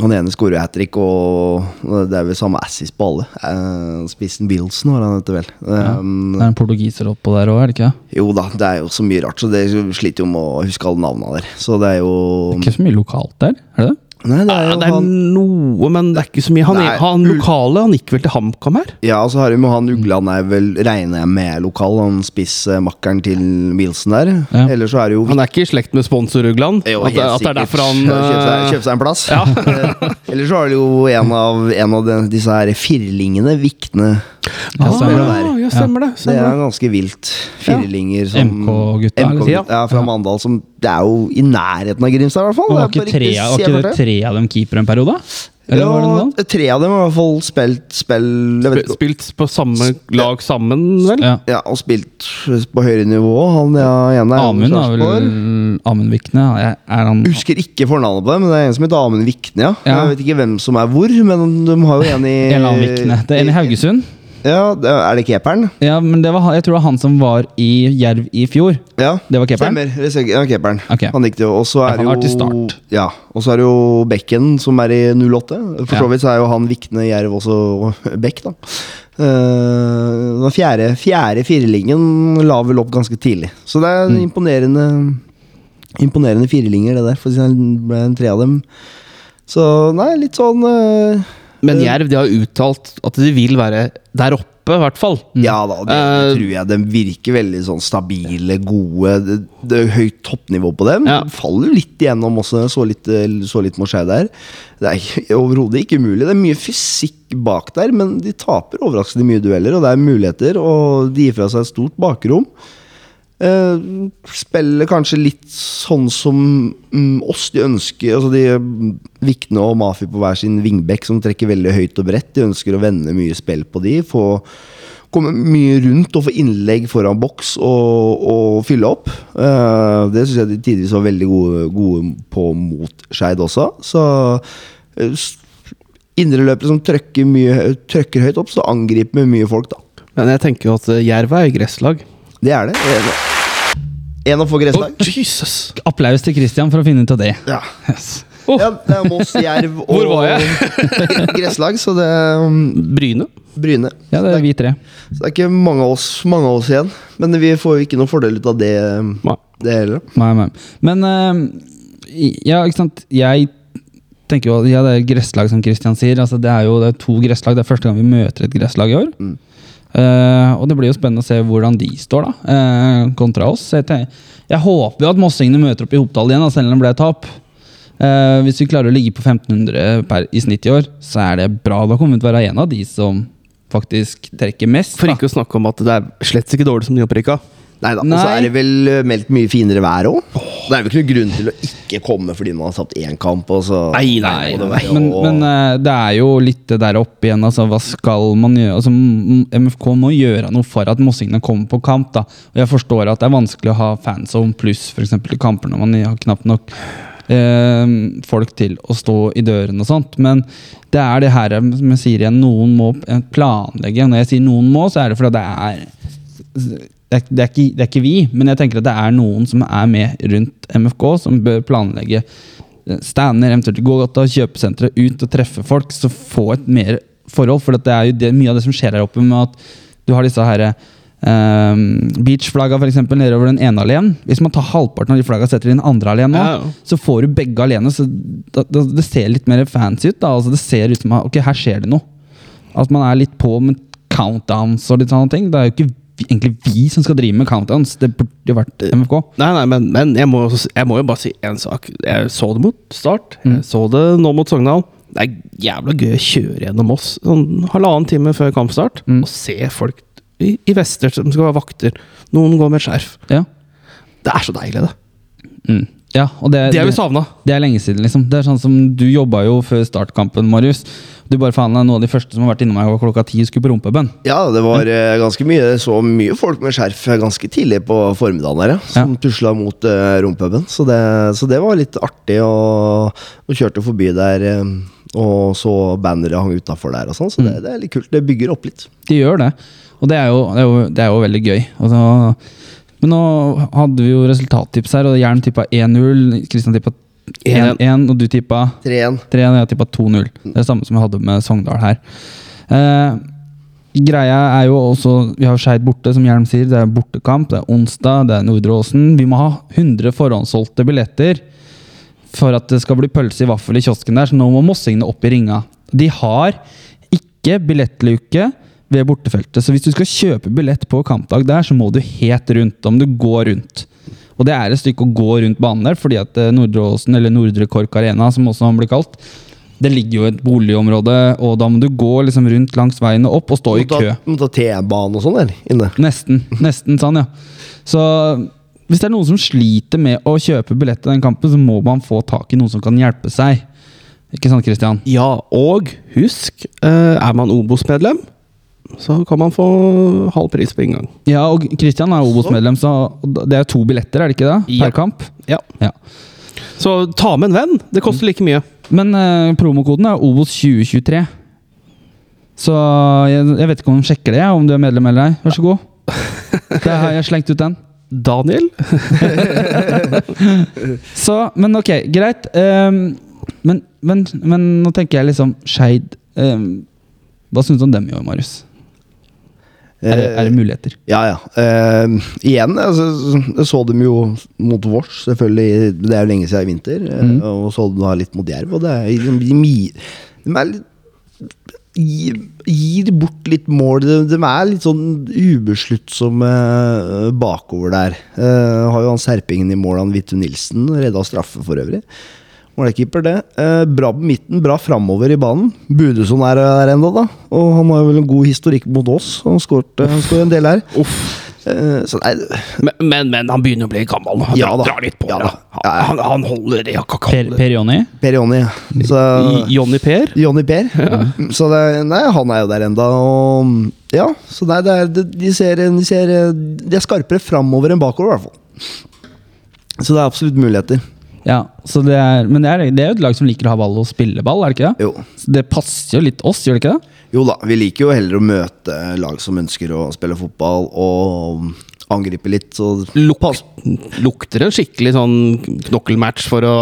Han ene skårer hat trick, og det er vel samme assis på alle. Eh, Spissen Wilson var han heter vel. Ja. Um, Det er en portugiser oppå der òg, er det ikke? jo da, det er jo så mye rart, så det sliter jo med å huske alle navnene der. Så det er jo Ikke så mye lokalt der, er det det? Nei, det er Ja, jo det er han noe, men det er ikke så mye. Han, Nei, han lokale han gikk vel til HamKam her? Ja, og så har vi med han Ugland er vel, regner jeg med lokal, han spissmakkeren til Wilson der. Ja. Eller så er det jo Han er ikke i slekt med sponsor-Ugland? Jo, At, at det er derfor han Kjøpte seg, eh, kjøpt seg en plass. Ja. [LAUGHS] Eller så har det jo en av, en av de, disse her firlingene, Vikne. Ja, ah, stemmer det. stemmer det. Det er det. ganske vilt. Firlinger som MK-gutta, eller? MK ja, fra Mandal. Som, det er jo i nærheten av Grimstad, i hvert fall. Og var ikke tre, ikke var ikke det det. tre av dem keeper en periode? Eller var det noe? Ja, tre av dem har i hvert fall spilt spill Sp- Spilt på samme lag sammen, vel? Ja. Ja, og spilt på høyere nivå. Han ja, ene er Amund er vel Amund Vikne? Er er han Husker ikke fornavnet på dem, men det er en som heter Amund Vikne. Ja. Ja. Jeg vet ikke hvem som er hvor, men de har jo en i En eller annen Vikne. Det er en i Haugesund? Ja, Er det keeperen? Ja, men det var, jeg tror det var han som var i Jerv i fjor. Ja, Det var keeperen? Stemmer. Ja, keeperen. Okay. Han gikk det jo. Og så er han vært jo start. Ja, og så er det jo Bekken som er i 08. For så vidt så er jo han Vikne Jerv også Bekk, da. Uh, den fjerde, fjerde firelingen la vel opp ganske tidlig. Så det er Mm. imponerende Imponerende firelinger, det der. For det ble en tre av dem. Så nei, litt sånn eh, Men Jerv de har uttalt at de vil være der oppe, i hvert fall. Ja da, det, uh, tror jeg. De virker veldig sånn stabile, gode. Det, det er høyt toppnivå på dem. Ja. De faller litt igjennom også, så litt, så litt Moskei der. Det er overhodet ikke umulig. Det er mye fysikk bak der, men de taper overraskende mye dueller, og det er muligheter, og de gir fra seg et stort bakrom. Eh, spiller kanskje litt sånn som mm, oss. De ønsker altså de Vikne og Mafi på hver sin vingbekk som trekker veldig høyt og bredt. De ønsker å vende mye spill på de. Få komme mye rundt og få innlegg foran boks og, og fylle opp. Eh, det syns jeg de tidvis var veldig gode, gode på mot Skeid også. Så uh, s- indreløpere som trøkker, mye, trøkker høyt opp, så angriper med mye folk, da. Men jeg tenker jo at eh, Jerv er gresslag. Det er det. En, å få gresslag. Å, Jesus! Applaus til Christian for å finne ut av det. Ja. Yes. Oh. Ja, det er Moss, Jerv og [LAUGHS] Hvor var jeg? [LAUGHS] gresslag, så det um, Bryne. Bryne. Ja, det er vi tre. Så det er ikke mange av oss, mange av oss igjen. Men vi får jo ikke noen fordel ut av det, um, Nei. det heller. Nei, nei. Men eh, ja, ikke sant. Jeg tenker jo ja, det er gresslag, som Christian sier. Altså, det er jo det er to gresslag. Det er første gang vi møter et gresslag i år. Mm. Eh, og det blir jo spennende å se hvordan de står, da, uh, kontra oss. Jeg, jeg håper jo at mossingene møter opp i Hopdal igjen, da, selv om det ble tap. Uh, hvis vi klarer å ligge på 1500 per, i snitt i år, så er det bra. Da kommer vi til å være en av de som faktisk trekker mest. For da. ikke å snakke om at det er slett ikke dårlig som nyopprykka. Nei da. Og så er det vel uh, meldt mye finere vær òg. Det er vel ikke noen grunn til å ikke komme fordi man har tapt én kamp. Og så Nei, nei, nei. nei. Men, men eh, det er jo litt det der oppe igjen. Altså, hva skal man gjøre? Altså, MFK må gjøre noe for at mossingene kommer på kamp. da. Og Jeg forstår at det er vanskelig å ha fanzone pluss f.eks. i kamper når man har knapt nok eh, folk til å stå i døren og sånt. Men det er det her som jeg sier igjen, noen må eh, planlegge. Når jeg sier noen må, så er det fordi det er er, det, er ikke, det er ikke vi, men jeg tenker at det er noen som er med rundt MFK, som bør planlegge eh, stander, eventuelt gågata, kjøpesentre, ut og treffe folk, så få et mer forhold. For det er jo det, mye av det som skjer her oppe, med at du har disse her um, beachflagga eksempel, nedover den ene alene. Hvis man tar halvparten av de flagga og setter i den andre alene, ja. så får du begge alene. Så da, da, det ser litt mer fancy ut. altså Det ser ut som at ok, her skjer det noe. At man er litt på med countdowns og litt sånne ting. Det er jo ikke egentlig vi som skal drive med countdowns. Det burde jo vært MFK. Nei, nei, men, men jeg, må, jeg må jo bare si én sak. Jeg så det mot Start. Mm. Jeg så det nå mot Sogndal. Det er jævla gøy å kjøre gjennom oss sånn halvannen time før kampstart Mm. og se folk i, i vester som skal være vakter. Noen går med skjerf. Ja. Det er så deilig, det. Mm. ja, og det, Det har vi savna. det er lenge siden, liksom. Det er sånn som Du jobba jo før startkampen, Marius. Du bare faen noen av de første som har vært innom meg klokka ti skulle på rumpebønn. Ja, det var eh, ganske mye Så mye folk med skjerf ganske tidlig på formiddagen her, ja, som tusla mot uh, rompuben. Så, det- så det var litt artig. Og, og kjørte forbi der eh, og så bannere hang utafor der og sånn. Så det, det er litt kult. Det bygger opp litt. De gjør det. Og det er jo, det er jo, det er jo veldig gøy. Altså, men nå hadde vi jo resultattips her, og Jern tippa 1-0. Kristian tippa 1-1, og du tippa 3-1. 3-1, og jeg tippa 2-0. Det er samme som vi hadde med Sogndal her. Eh, greia er jo også Vi har Skeid borte, som Hjelm sier. Det er bortekamp, det er onsdag, det er Nordre Åsen. Vi må ha 100 forhåndssolgte billetter for at det skal bli pølse i vaffel i kiosken der, så nå må mossingene opp i ringa. De har ikke billettluke ved bortefeltet, så hvis du skal kjøpe billett på kampdag der, så må du helt rundt. Om du går rundt. Og det er et stykke å gå rundt banen der, fordi at eh, Nordre Åsen, eller Nordre Kork Arena, som også han blir kalt, det ligger jo i et boligområde, og da må du gå liksom rundt langs veien og opp og stå i kø. må ta T-banen og sånn der inne. Nesten. Nesten sånn, ja. Så hvis det er noen som sliter med å kjøpe billett til den kampen, så må man få tak i noen som kan hjelpe seg. Ikke sant, Christian? Ja, og husk, eh, er man Obos-medlem, så kan man få halv pris på inngang. Ja, og Kristian er Obos-medlem, så det er to billetter, er det ikke det? Ja. Per kamp? Ja. Ja. Så ta med en venn. Det koster like mye. Men eh, promokoden er Obos2023. Så jeg, jeg vet ikke om de sjekker det, om du er medlem eller ei. Vær så god. [LAUGHS] Der har jeg slengt ut den. Daniel? [LAUGHS] Så, men ok, greit. Um, men, men, men nå tenker jeg liksom Skeid um, Hva syns du om dem i år, Marius? Er det, er det muligheter? Ja, ja. Uh, igjen, altså, så dem jo mot Vårs, selvfølgelig. Det er jo lenge siden i vinter. eh, Mhm. Og så dem da litt mot Jerv. Og det er, de, de, er litt gir, gir bort litt mål. De, de er litt sånn ubesluttsomme eh, bakover der. Uh, har jo han Serpingen i mål, han Vitu Nilsen. Redda straffe for øvrig. Målkeeper, det. Eh, bra på midten, bra framover i banen. Budeson er der ennå, da. Og han har jo vel en god historikk mot oss. Han skåret en del her. Eh, så nei, Men, men, men han begynner å bli gammel nå. Han Ja da. drar litt på Ja da. Ja, ja. Han, han holder det. Jeg Per, holde per Jonny? Per Jonny. Så Jonny Per? Johnny Per. Så det, nei, han er jo der enda og Ja, så nei, det er, det, de, ser, de, ser, de er skarpere framover enn bakover, i hvert fall. Så det er absolutt muligheter. Ja, så det er, men det er, det er jo et lag som liker å ha ball og spille ball, er det ikke det? Jo. Så det passer jo litt oss, gjør det ikke det? Jo da, vi liker jo heller å møte lag som ønsker å spille fotball og angripe litt. Så Luk, lukter en skikkelig sånn knokkelmatch for å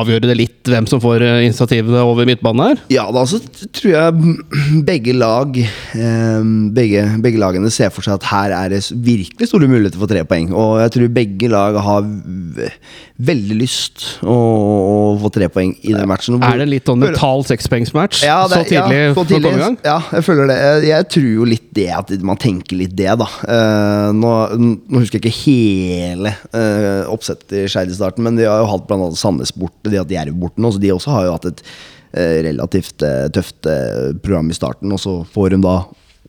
avgjøre det litt, hvem som får initiativene initiativet over midtbanen her? Ja, da så tror jeg [CLEARS THROAT] begge lag eh, begge, begge lagene ser for seg at her er det virkelig store muligheter for tre poeng. Og jeg tror begge lag har veldig lyst å, å få tre poeng i den matchen. Er det litt sånn mental sekspoengsmatch ja, så tidlig ja, for tidlig. gang? Ja, jeg føler det. Jeg, jeg tror jo litt det at man tenker litt det, da. Eh, nå, nå husker jeg ikke hele eh, oppsett i Skeid i starten, men de har jo hatt annet Sandnes borte, de har hatt Jerv borte nå, så de også har jo hatt et uh, relativt uh, tøft program i starten, og så får de da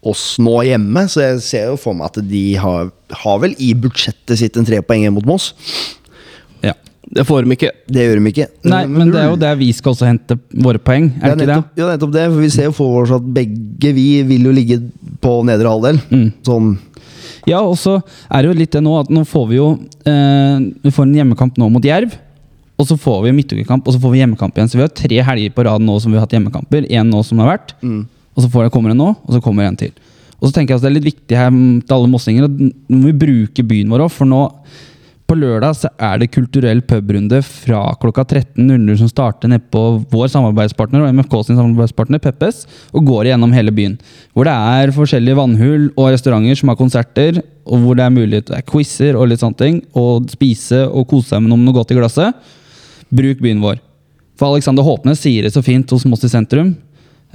oss nå hjemme, så jeg ser jo for meg at de har, har vel i budsjettet sitt en tre poeng mot Moss. Ja. Det får de ikke. Det gjør de ikke. Nei, men det er jo der vi skal også hente våre poeng, er det ikke det? nettopp, Ja, nettopp det. For vi ser jo for oss at begge vi vil jo ligge på nedre halvdel. Mm. Sånn Ja, og så er det jo litt det nå at nå får vi jo eh, Vi får en hjemmekamp nå mot Jerv. Og så får vi midtukekamp, og så får vi hjemmekamp igjen. Så vi har tre helger på rad nå som vi har hatt hjemmekamper. Én nå som har vært, og så får det, kommer det nå, og så kommer det en til. Og så tenker jeg at det er litt viktig her til alle mossinger at nå må vi bruke byen vår òg, for nå på lørdag så er det kulturell pubrunde fra klokka 13.00 som starter nede på vår samarbeidspartner og MFK sin samarbeidspartner Peppes, og går gjennom hele byen. Hvor det er forskjellige vannhull og restauranter som har konserter, og hvor det er mulighet til quizer og litt sånne ting, og spise og kose seg med noe godt i glasset. Bruk byen vår. For Alexander Håpnes sier det så fint hos Moss i sentrum.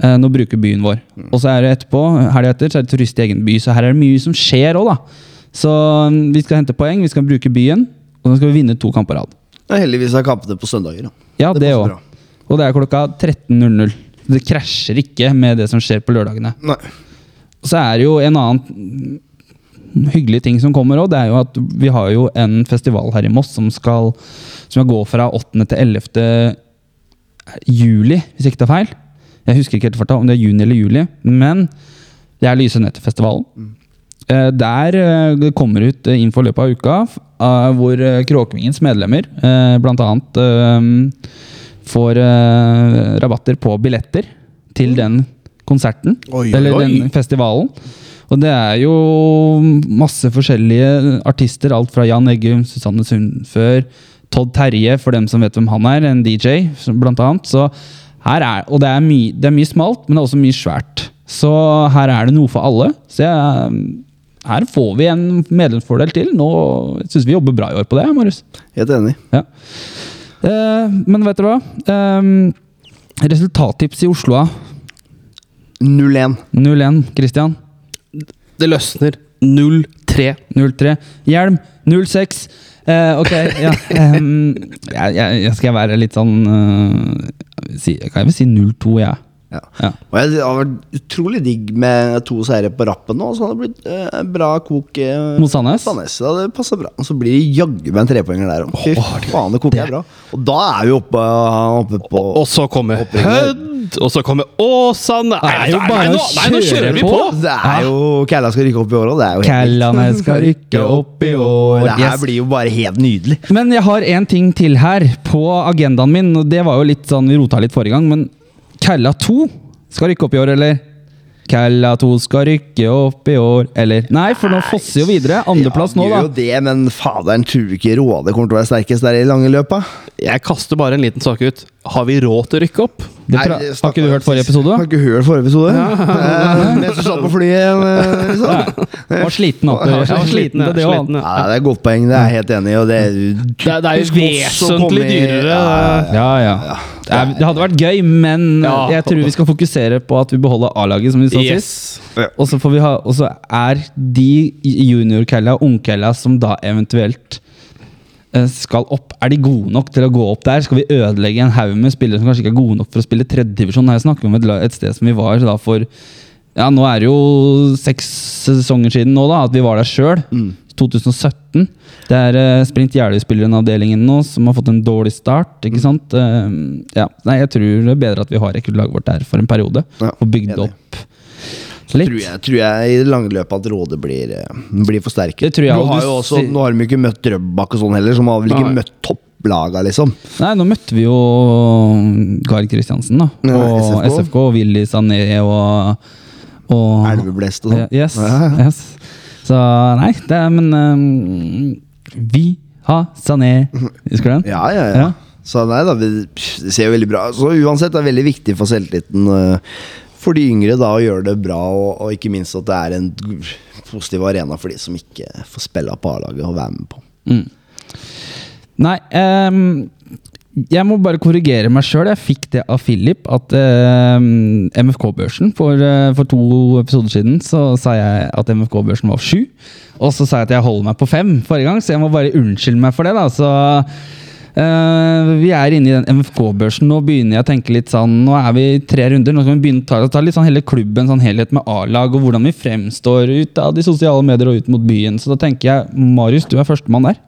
Eh, nå bruker byen vår. Og så er det etterpå, helga etter, så er det turist i egen by. Så her er det mye som skjer òg, da. Så mm, vi skal hente poeng, vi skal bruke byen, og så skal vi vinne to kamper rad. Heldigvis er kampene på søndager. Da. Ja, Det òg. Og det er klokka 13.00. Det krasjer ikke med det som skjer på lørdagene. Nei. Så er det jo en annen hyggelig ting som kommer òg. Det er jo at vi har jo en festival her i Moss som skal, som skal gå fra 8. til 11. juli, hvis jeg ikke tar feil. Jeg husker ikke helt om det er juni eller juli, men det er Lyse Nettet-festivalen. Eh, Der eh, det kommer ut eh, info i løpet av uka, hvor Kråkvingens medlemmer bl.a. eh, får eh, rabatter på billetter til den konserten. Oi, oi, eller den festivalen. Og det er jo masse forskjellige artister. Alt fra Jan Eggum, Susanne Sundfør, Todd Terje, for dem som vet hvem han er. En DJ, blant annet. Så her er, og det er, mye, det er mye smalt, men det er også mye svært. Så her er det noe for alle. Så jeg, her får vi en medlemsfordel til. Nå syns vi jobber bra i år på det, Marius. Helt enig. Ja. Eh, men vet dere hva? Eh, resultattips i Oslo, da? 0-1. 0-1, Christian. Det løsner. 0-3. 03. Hjelm 06. Eh, ok, ja. Um, jeg, jeg, jeg skal være litt sånn uh, si, Kan jeg vel si 02, jeg. Ja. Ja. Og jeg- det har vært utrolig digg med to seire på rappen nå, så det har blitt eh, bra kok eh, Mot Sandnes? Sandnes. Ja, det passer bra. Og så blir det jaggu meg en trepoenger der òg. Fy faen, det koker bra. Og da er vi oppe, oppe på Og så kommer Hødd, og så kommer Åsane. Det er jo nei, bare nei, å nå, nei, nå kjører vi på. Det er jo Kælla skal rykke opp i år òg. Det Kællane [LAUGHS] skal rykke opp i år. Det her blir jo bare helt nydelig. Men jeg har en ting til her på agendaen min, og det var jo litt sånn Vi rota litt forrige gang, men Kalla 2 skal rykke opp i år, eller? Kalla 2 skal rykke opp i år, eller? Nei, for nå fosser jo videre. Andreplass nå, ja, da. Gjør jo det, men faderen tror ikke Råde kommer til å være sterkest der i lange løpet? Jeg kaster bare en liten sak ut. Har vi råd til å rykke opp? Nei, har ikke du hørt forrige episode? Da? Har ikke hørt forrige episode. Eh, Mens du satt på flyet. eh, liksom. Jeg var sliten opp. Jeg var sliten det. Sliten, ja. Ja, det er et godt poeng, det er jeg helt enig i. Og det, Det, det er jo vesentlig dyrere. Ja, Ja. Det, er, det hadde vært gøy, men Ja. jeg tror vi skal fokusere på at vi beholder A-laget, som vi sa Yes. sist. Og så får vi ha Og så er de junior-calla, ungcalla, som da eventuelt eh, skal opp, er de gode nok til å gå opp der? Skal vi ødelegge en haug med spillere som kanskje ikke er gode nok for å spille tredjedivisjon? Her snakker vi om et, et sted som vi var da for Ja, nå er det jo seks sesonger siden nå, da, at vi var der sjøl. 2017. Det er uh, Sprint Jeløy-spilleren avdelingen nå som har fått en dårlig start. ikke sant? Uh, ja, nei, Jeg tror det er bedre at vi har rekruttlaget vårt der for en periode. Ja, og bygd opp litt. Tror jeg, tror jeg i det lange løpet at Rådet blir, blir for sterke. Det tror jeg nå, har jo også, nå har de ikke møtt Drøbak og sånn heller, som har vel ikke Nei. møtt topplaga, liksom. Nei, nå møtte vi jo Gard Kristiansen, da. Ja, SFK. SFK. og Willy Sané og, og Elveblest og sånn. Yes, Ja, ja. yes. Så nei, det er Men um, Vi har Sané. Husker du den? Ja, ja, ja. Ja. Så nei da, vi, det ser jo veldig bra Så uansett, det er veldig viktig for selvtilliten eh, for de yngre da å gjøre det bra, og, og ikke minst at det er en positiv arena for de som ikke får spille på A-laget og være med på. Nei, um, jeg må bare korrigere meg sjøl. Jeg fikk det av Philip at ehm, MFK-børsen for, uh, for to episoder siden så sa jeg at MFK-børsen var sju. Og så sa jeg at jeg holder meg på fem forrige gang, så jeg må bare unnskylde meg for det. da, så eh, vi er inne i den MFK-børsen. Nå begynner jeg å tenke litt sånn Nå er vi i tre runder. Nå skal vi begynne å ta, ta litt sånn hele klubben, sånn helhet med A-lag, og hvordan vi fremstår ut av de sosiale medier og ut mot byen. Så da tenker jeg, Marius, du er førstemann der.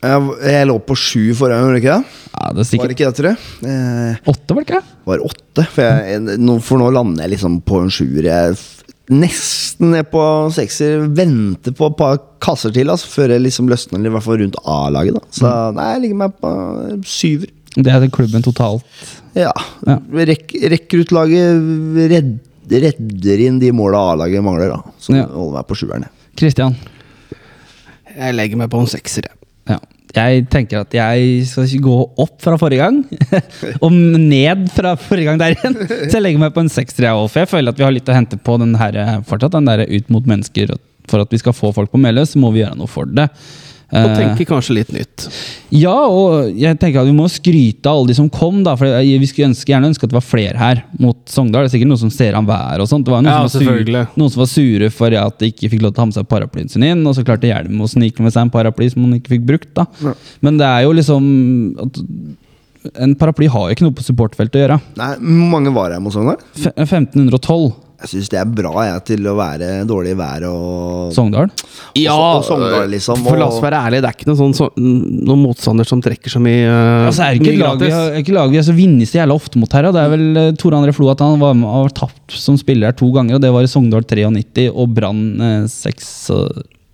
Jeg, jeg lå på sju forrige gang, ikke det? Ja, det er Var det ikke det, tror jeg? Eh, åtte, var det ikke? var åtte. For, jeg, for nå lander jeg liksom på en sjuer. Jeg er nesten ned på sekser. Venter på et par kasser til altså, før jeg liksom løsner, i hvert fall rundt A-laget. da Så nei, jeg ligger meg på syver. Det er klubben totalt. Ja. Ja. Rek Rekruttlaget redd, redder inn de måla A-laget mangler, da. Så Ja. holder meg på sjueren. Kristian? Jeg legger meg på en sekser, jeg. Jeg tenker at jeg skal ikke gå opp fra forrige gang, [LAUGHS] og ned fra forrige gang der igjen. Så jeg legger meg på en sekser, jeg òg, for jeg føler at vi har litt å hente på den her, fortsatt, den der ut mot mennesker. For at vi skal få folk på Meløy, så må vi gjøre noe for det. Og tenke tenker kanskje litt nytt. Ja, og jeg tenker at vi må skryte av alle de som kom, da. For vi skulle ønske, gjerne ønske at det var flere her mot Sogndal. Det er sikkert noen som ser an været og sånt. Det var noen, Ja, som var sure, noen som var sure for at de ikke fikk lov til å ha med seg paraplyen sin inn, og så klarte Hjelm å snike med seg en paraply som han ikke fikk brukt, da. Men det er jo liksom at En paraply har jo ikke noe på supportfeltet å gjøre. Nei, hvor mange var jeg mot Sogndal? 1512 Jeg syns det er bra jeg, til å være dårlig i været og Sogndal. Ja, og Sogndal, liksom. For la oss være ærlige, det er ikke noen, sånn, så, noen motstander som trekker så mye, uh, Altså, er det ikke lag vi har, ikke lag vi har så vunnet så jævla ofte mot her. Og det er vel uh, Tore André Flo at han var med, har tapt som spiller her to ganger, og det var i Sogndal 93 og Brann uh, 6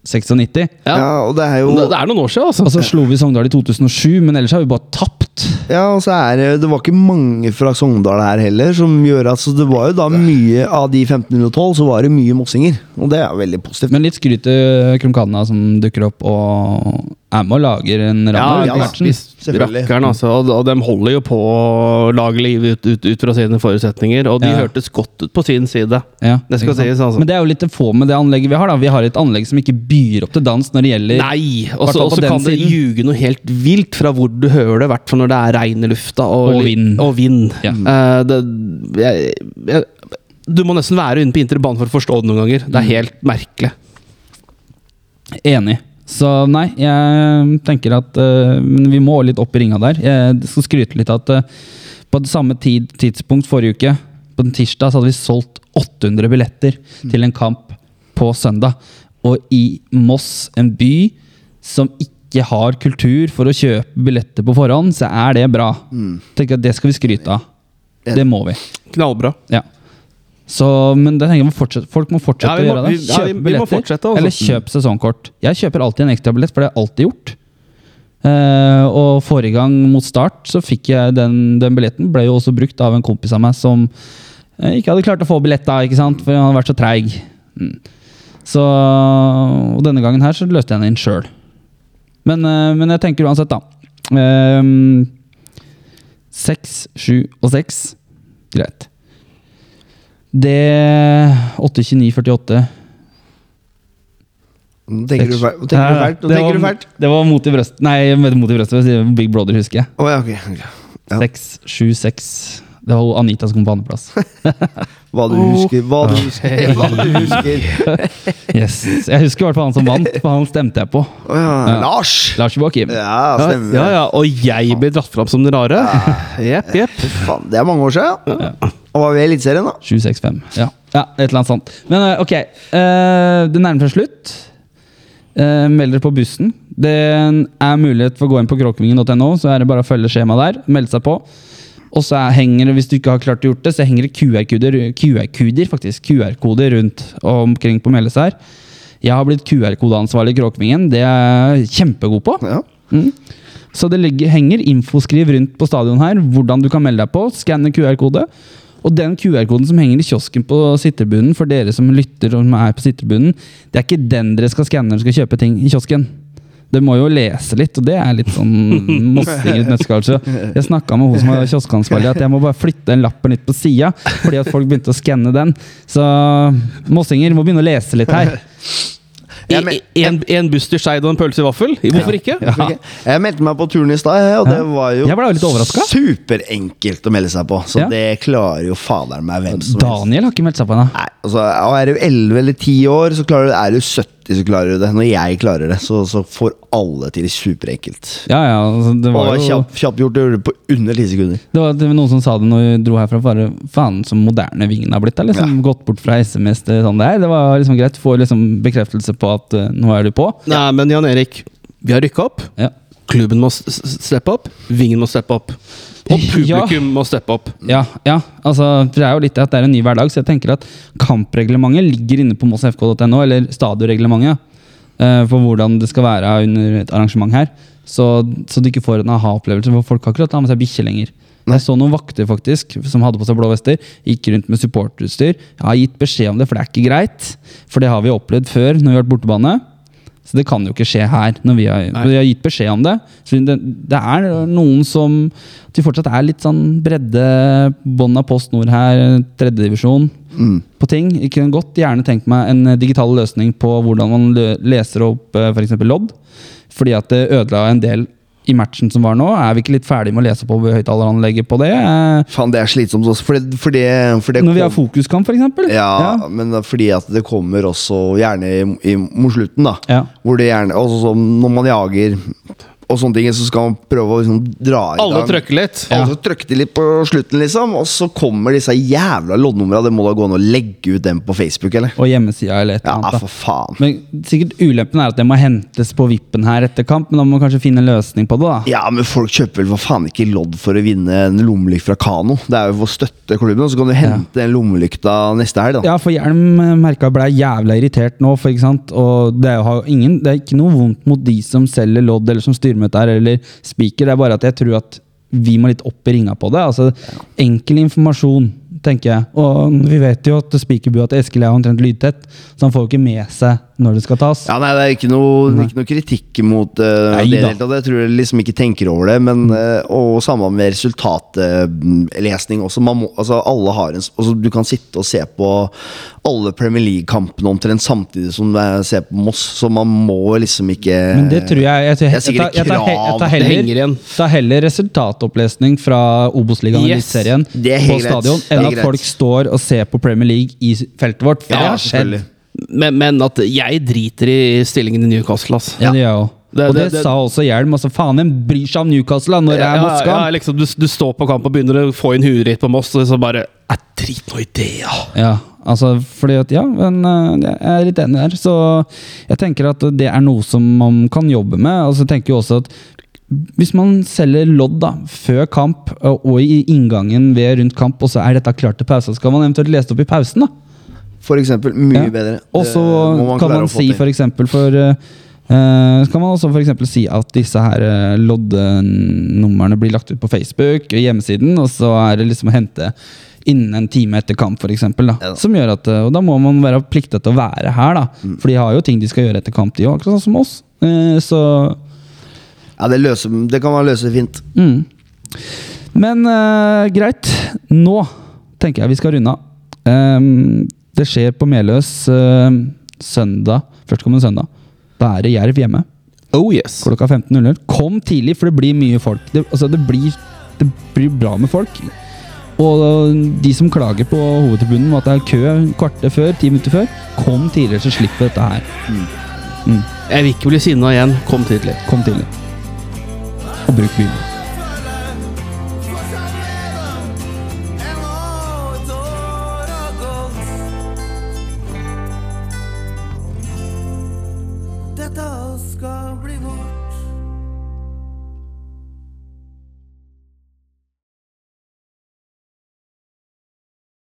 96. Ja. Ja, og det er jo Det, det er noen år siden, altså. Og så slo vi Sogndal i 2007, men ellers har vi bare tapt. Ja, og så er det Det var ikke mange fra Sogndal her heller, som gjør at så det var jo da mye av de 1512, så var det mye mossinger. Og det er jo veldig positivt. Men litt skryt til Krumkana som dukker opp og er med og lager en Ja, ramme. ja. Hvis- Selvfølgelig. Rakkeren, altså. Og, og de holder jo på å lage liv ut, ut, ut fra sine forutsetninger. Og de Ja. hørtes godt ut på sin side. Ja, Det skal sies, altså. Men det er jo litt å få med det anlegget vi har. da Vi har et anlegg som ikke byr opp til dans når det gjelder Nei! Og så kan det ljuge noe helt vilt fra hvor du hører det, i hvert fall når det er regn i lufta og, Og vind. Og vind. Ja. Uh, det, jeg, jeg, du må nesten være inne på interbanen for å forstå det noen ganger. Det Mm. er helt merkelig. Enig. Så nei, jeg tenker at uh, Men vi må litt opp i ringa der. Jeg skal skryte litt at uh, på det samme tid, tidspunkt forrige uke, på den tirsdag, så hadde vi solgt 800 billetter til en kamp på søndag. Og i Moss, en by som ikke har kultur for å kjøpe billetter på forhånd, så er det bra. Tenker at Det skal vi skryte av. Det må vi. Knallbra. Ja. Så, men det tenker jeg folk må fortsette Ja, må, å gjøre det. vi- ja, vi- vi billetter, altså. eller kjøp sesongkort. Jeg kjøper alltid en ekstrabillett, for det har jeg alltid gjort. Uh, og forrige gang mot start så fikk jeg den, den billetten. Ble jo også brukt av en kompis av meg som uh, ikke hadde klart å få billett da, ikke sant? for han hadde vært så treig. Mm. Så og denne gangen her så løste jeg den inn sjøl. Men, uh, men jeg tenker uansett, da. Ehm, Seks, sju og seks. Greit. Det 8-29-48 Nå tenker du fælt. Det var- Det var mot i brøstet Nei, mot i brøstet. Big Brother, husker jeg. Oh, ja, ok. ok. Ja. 676. Det var Anita som kom på andreplass. [LAUGHS] Hva du husker, hva du husker. Hva du husker. [LAUGHS] Yes. Jeg husker i hvert fall han som vant, for han stemte jeg på. Oh, ja. Lars! Lars Joakim. Ja, Ja, stemmer. ja, ja, og jeg ble dratt fram som den rare. Jepp, jepp. Det er mange år siden. Og var vi i Eliteserien, da? 765. Ja. ja, et eller annet sånt. Men eh, ok, eh, det nærmer seg slutt. Uh, meld dere på bussen. Det er mulighet for å gå inn på kråkevingen.no, så er det bare å følge skjemaet der. Melde seg på. Og så er, henger det, hvis du ikke har klart å gjort det, så henger det QR-koder QR-koder faktisk, QR-koder rundt omkring på Meldes her. Jeg har blitt QR-kodeansvarlig i Kråkevingen. Det er jeg kjempegod på. Ja. Mm. Så det ligger, henger infoskriv rundt på stadion her, hvordan du kan melde deg på. Skanne QR-kode. Og den QR-koden som henger i kiosken på sittebunnen, for dere som lytter og er på sittebunnen, det er ikke den dere skal skanne når dere skal kjøpe ting i kiosken. Dere må jo lese litt, og det er litt sånn [LAUGHS] mossing nøtteskall. Så jeg snakka med hun som var kioskansvarlig, at jeg må bare flytte den lappen litt på sida, fordi at folk begynte å skanne den. Så mossinger må begynne å lese litt her. Jeg En, en buss til Skeid og en pølse i vaffel? Hvorfor ikke? Jeg meldte meg på turen i stad, og det var jo superenkelt å melde seg på. Så det klarer jo faderen meg hvem som helst. Daniel har ikke meldt seg på ennå. Altså, Er du 11 eller 10 år, så klarer du Er du 70, så klarer det. Når jeg klarer det, så, så får alle til superenkelt. Ja, ja, altså, det Og det var var kjapt, kjapp gjort å gjøre det på under 10 sekunder. Det var det var noen som sa det når vi dro herfra. Bare, faen, så moderne Vingen har blitt. Det liksom Gått bort fra SMS til sånn det er. Det var liksom greit. Få liksom bekreftelse på at uh, nå er du på. Nei, men Jan Erik, vi har rykka opp. Ja. Klubben må steppe opp. Vingen må steppe opp. Og publikum må steppe opp. Ja, ja, altså det er jo litt at det er en ny hverdag, så jeg tenker at kampreglementet ligger inne på mossfk.no, eller stadionreglementet, eh, for hvordan det skal være under et arrangement her. Så, så du ikke får en aha-opplevelse, for folk har ikke lov til å ha med seg bikkje lenger. Jeg så noen vakter faktisk, som hadde på seg blå vester, gikk rundt med supporterutstyr. Jeg har gitt beskjed om det, for det er ikke greit. For det har vi opplevd før når vi har vært bortebane. Så det kan jo ikke skje her. når Vi har, vi har gitt beskjed om det. Så det, det er noen som at vi fortsatt er litt sånn bredde, bånn av Post Nord her, tredjedivisjon på ting. Jeg kunne godt gjerne tenkt meg en digital løsning på hvordan man leser opp f.eks. for eksempel lodd. Fordi at det ødela en del i matchen som var nå. Er vi ikke litt ferdige med å lese på høyttaleranlegget på det? Eh, Faen, det er slitsomt også, for det, for det, for det Når vi har fokuskamp, for eksempel? ja, men fordi at det kommer også gjerne i, i, mot slutten, da. Ja. Hvor det gjerne Også som når man jager og sånne ting, så skal man prøve å liksom dra i Alle gang trøkker litt. Alle trykke litt på slutten, liksom. Og så kommer disse jævla loddnumra. Det må da gå an å legge ut dem på Facebook, eller? Og hjemmesida eller et eller Ja, annet. da. for faen. Men sikkert Ulempen er at det må hentes på vippen her etter kamp, men da må man kanskje finne en løsning på det. da Ja, men folk kjøper vel for faen ikke lodd for å vinne en lommelykt fra Kano. Det er jo for å støtte klubben, og så kan du hente den lommelykta neste helg, da. Ja, for Hjelm eh, merka ble jævla irritert nå, for ikke sant? Og det er, jo ingen, det er ikke noe vondt mot de som selger lodd, eller som styremøte her, eller spiker. Det er bare at jeg tror at vi må litt opp i ringa på det. Altså, Enkel informasjon, tenker jeg. Og vi vet jo at spikerbua til Eskil er omtrent lydtett, så han får jo ikke med seg når det skal tas. Ja, nei, Det er ikke noe, ikke noe kritikk mot uh, Nei det. helt, og Jeg tror jeg liksom ikke tenker over det. Men, uh, og samme med resultatlesning også. Man må, altså, alle har en, altså, du kan sitte og se på alle Premier League-kampene omtrent samtidig som du eh, ser på Moss, så man må liksom ikke Men det tror jeg Jeg, jeg, er jeg, tar, jeg, tar, jeg tar, heller, tar heller resultatopplesning fra Obos-ligaen og Yes. Eliteserien Det er på stadion enn at greit. folk står og ser på Premier League i feltet vårt. For Ja, det har skjedd. Men, men at jeg driter i stillingen i Newcastle, ass. Ja, det gjør jeg også. Det- Og det, det- det- sa også Hjelm. Altså, faen, hvem bryr seg om Newcastle da, når det er Ja, ja, liksom, du, du står på kamp og begynner å få inn huet ditt på Moss, og så bare Jeg driter nå i det, ja! Ja, altså fordi at Ja, men eh, jeg er litt enig der. Så jeg tenker at det er noe som man kan jobbe med. Og så tenker jeg også at hvis man selger lodd da, før kamp og og i inngangen ved rundt kamp, og så er dette klart til pause, skal man eventuelt lese det opp i pausen. da. For eksempel. Mye Ja. bedre. Og så kan man si for eksempel for eh, kan man også for eksempel si at disse her eh, loddenumrene blir lagt ut på Facebook, hjemmesiden, og så er det liksom å hente innen en time etter kamp, for eksempel, da. Ja. Som gjør at, Og da må man være pliktet til å være her, da. Mm. For de har jo ting de skal gjøre etter kamp, de òg, akkurat sånn som oss. Så Ja, det, løser, det kan man løse fint. mm. Men uh, greit. Nå tenker jeg vi skal runde av. Um, det skjer på Meløs uh, søndag, førstkommende søndag. Da er det Jerv hjemme Oh yes. klokka 15.00. Kom tidlig, for det blir mye folk. Det, altså, det blir Det blir bra med folk. Og de som klager på hovedtribunen om at det er kø kvarter før, ti minutter før, kom tidligere, så slipper dette her. Jeg vil ikke bli sinna igjen. Kom tidlig. Kom tidlig. Og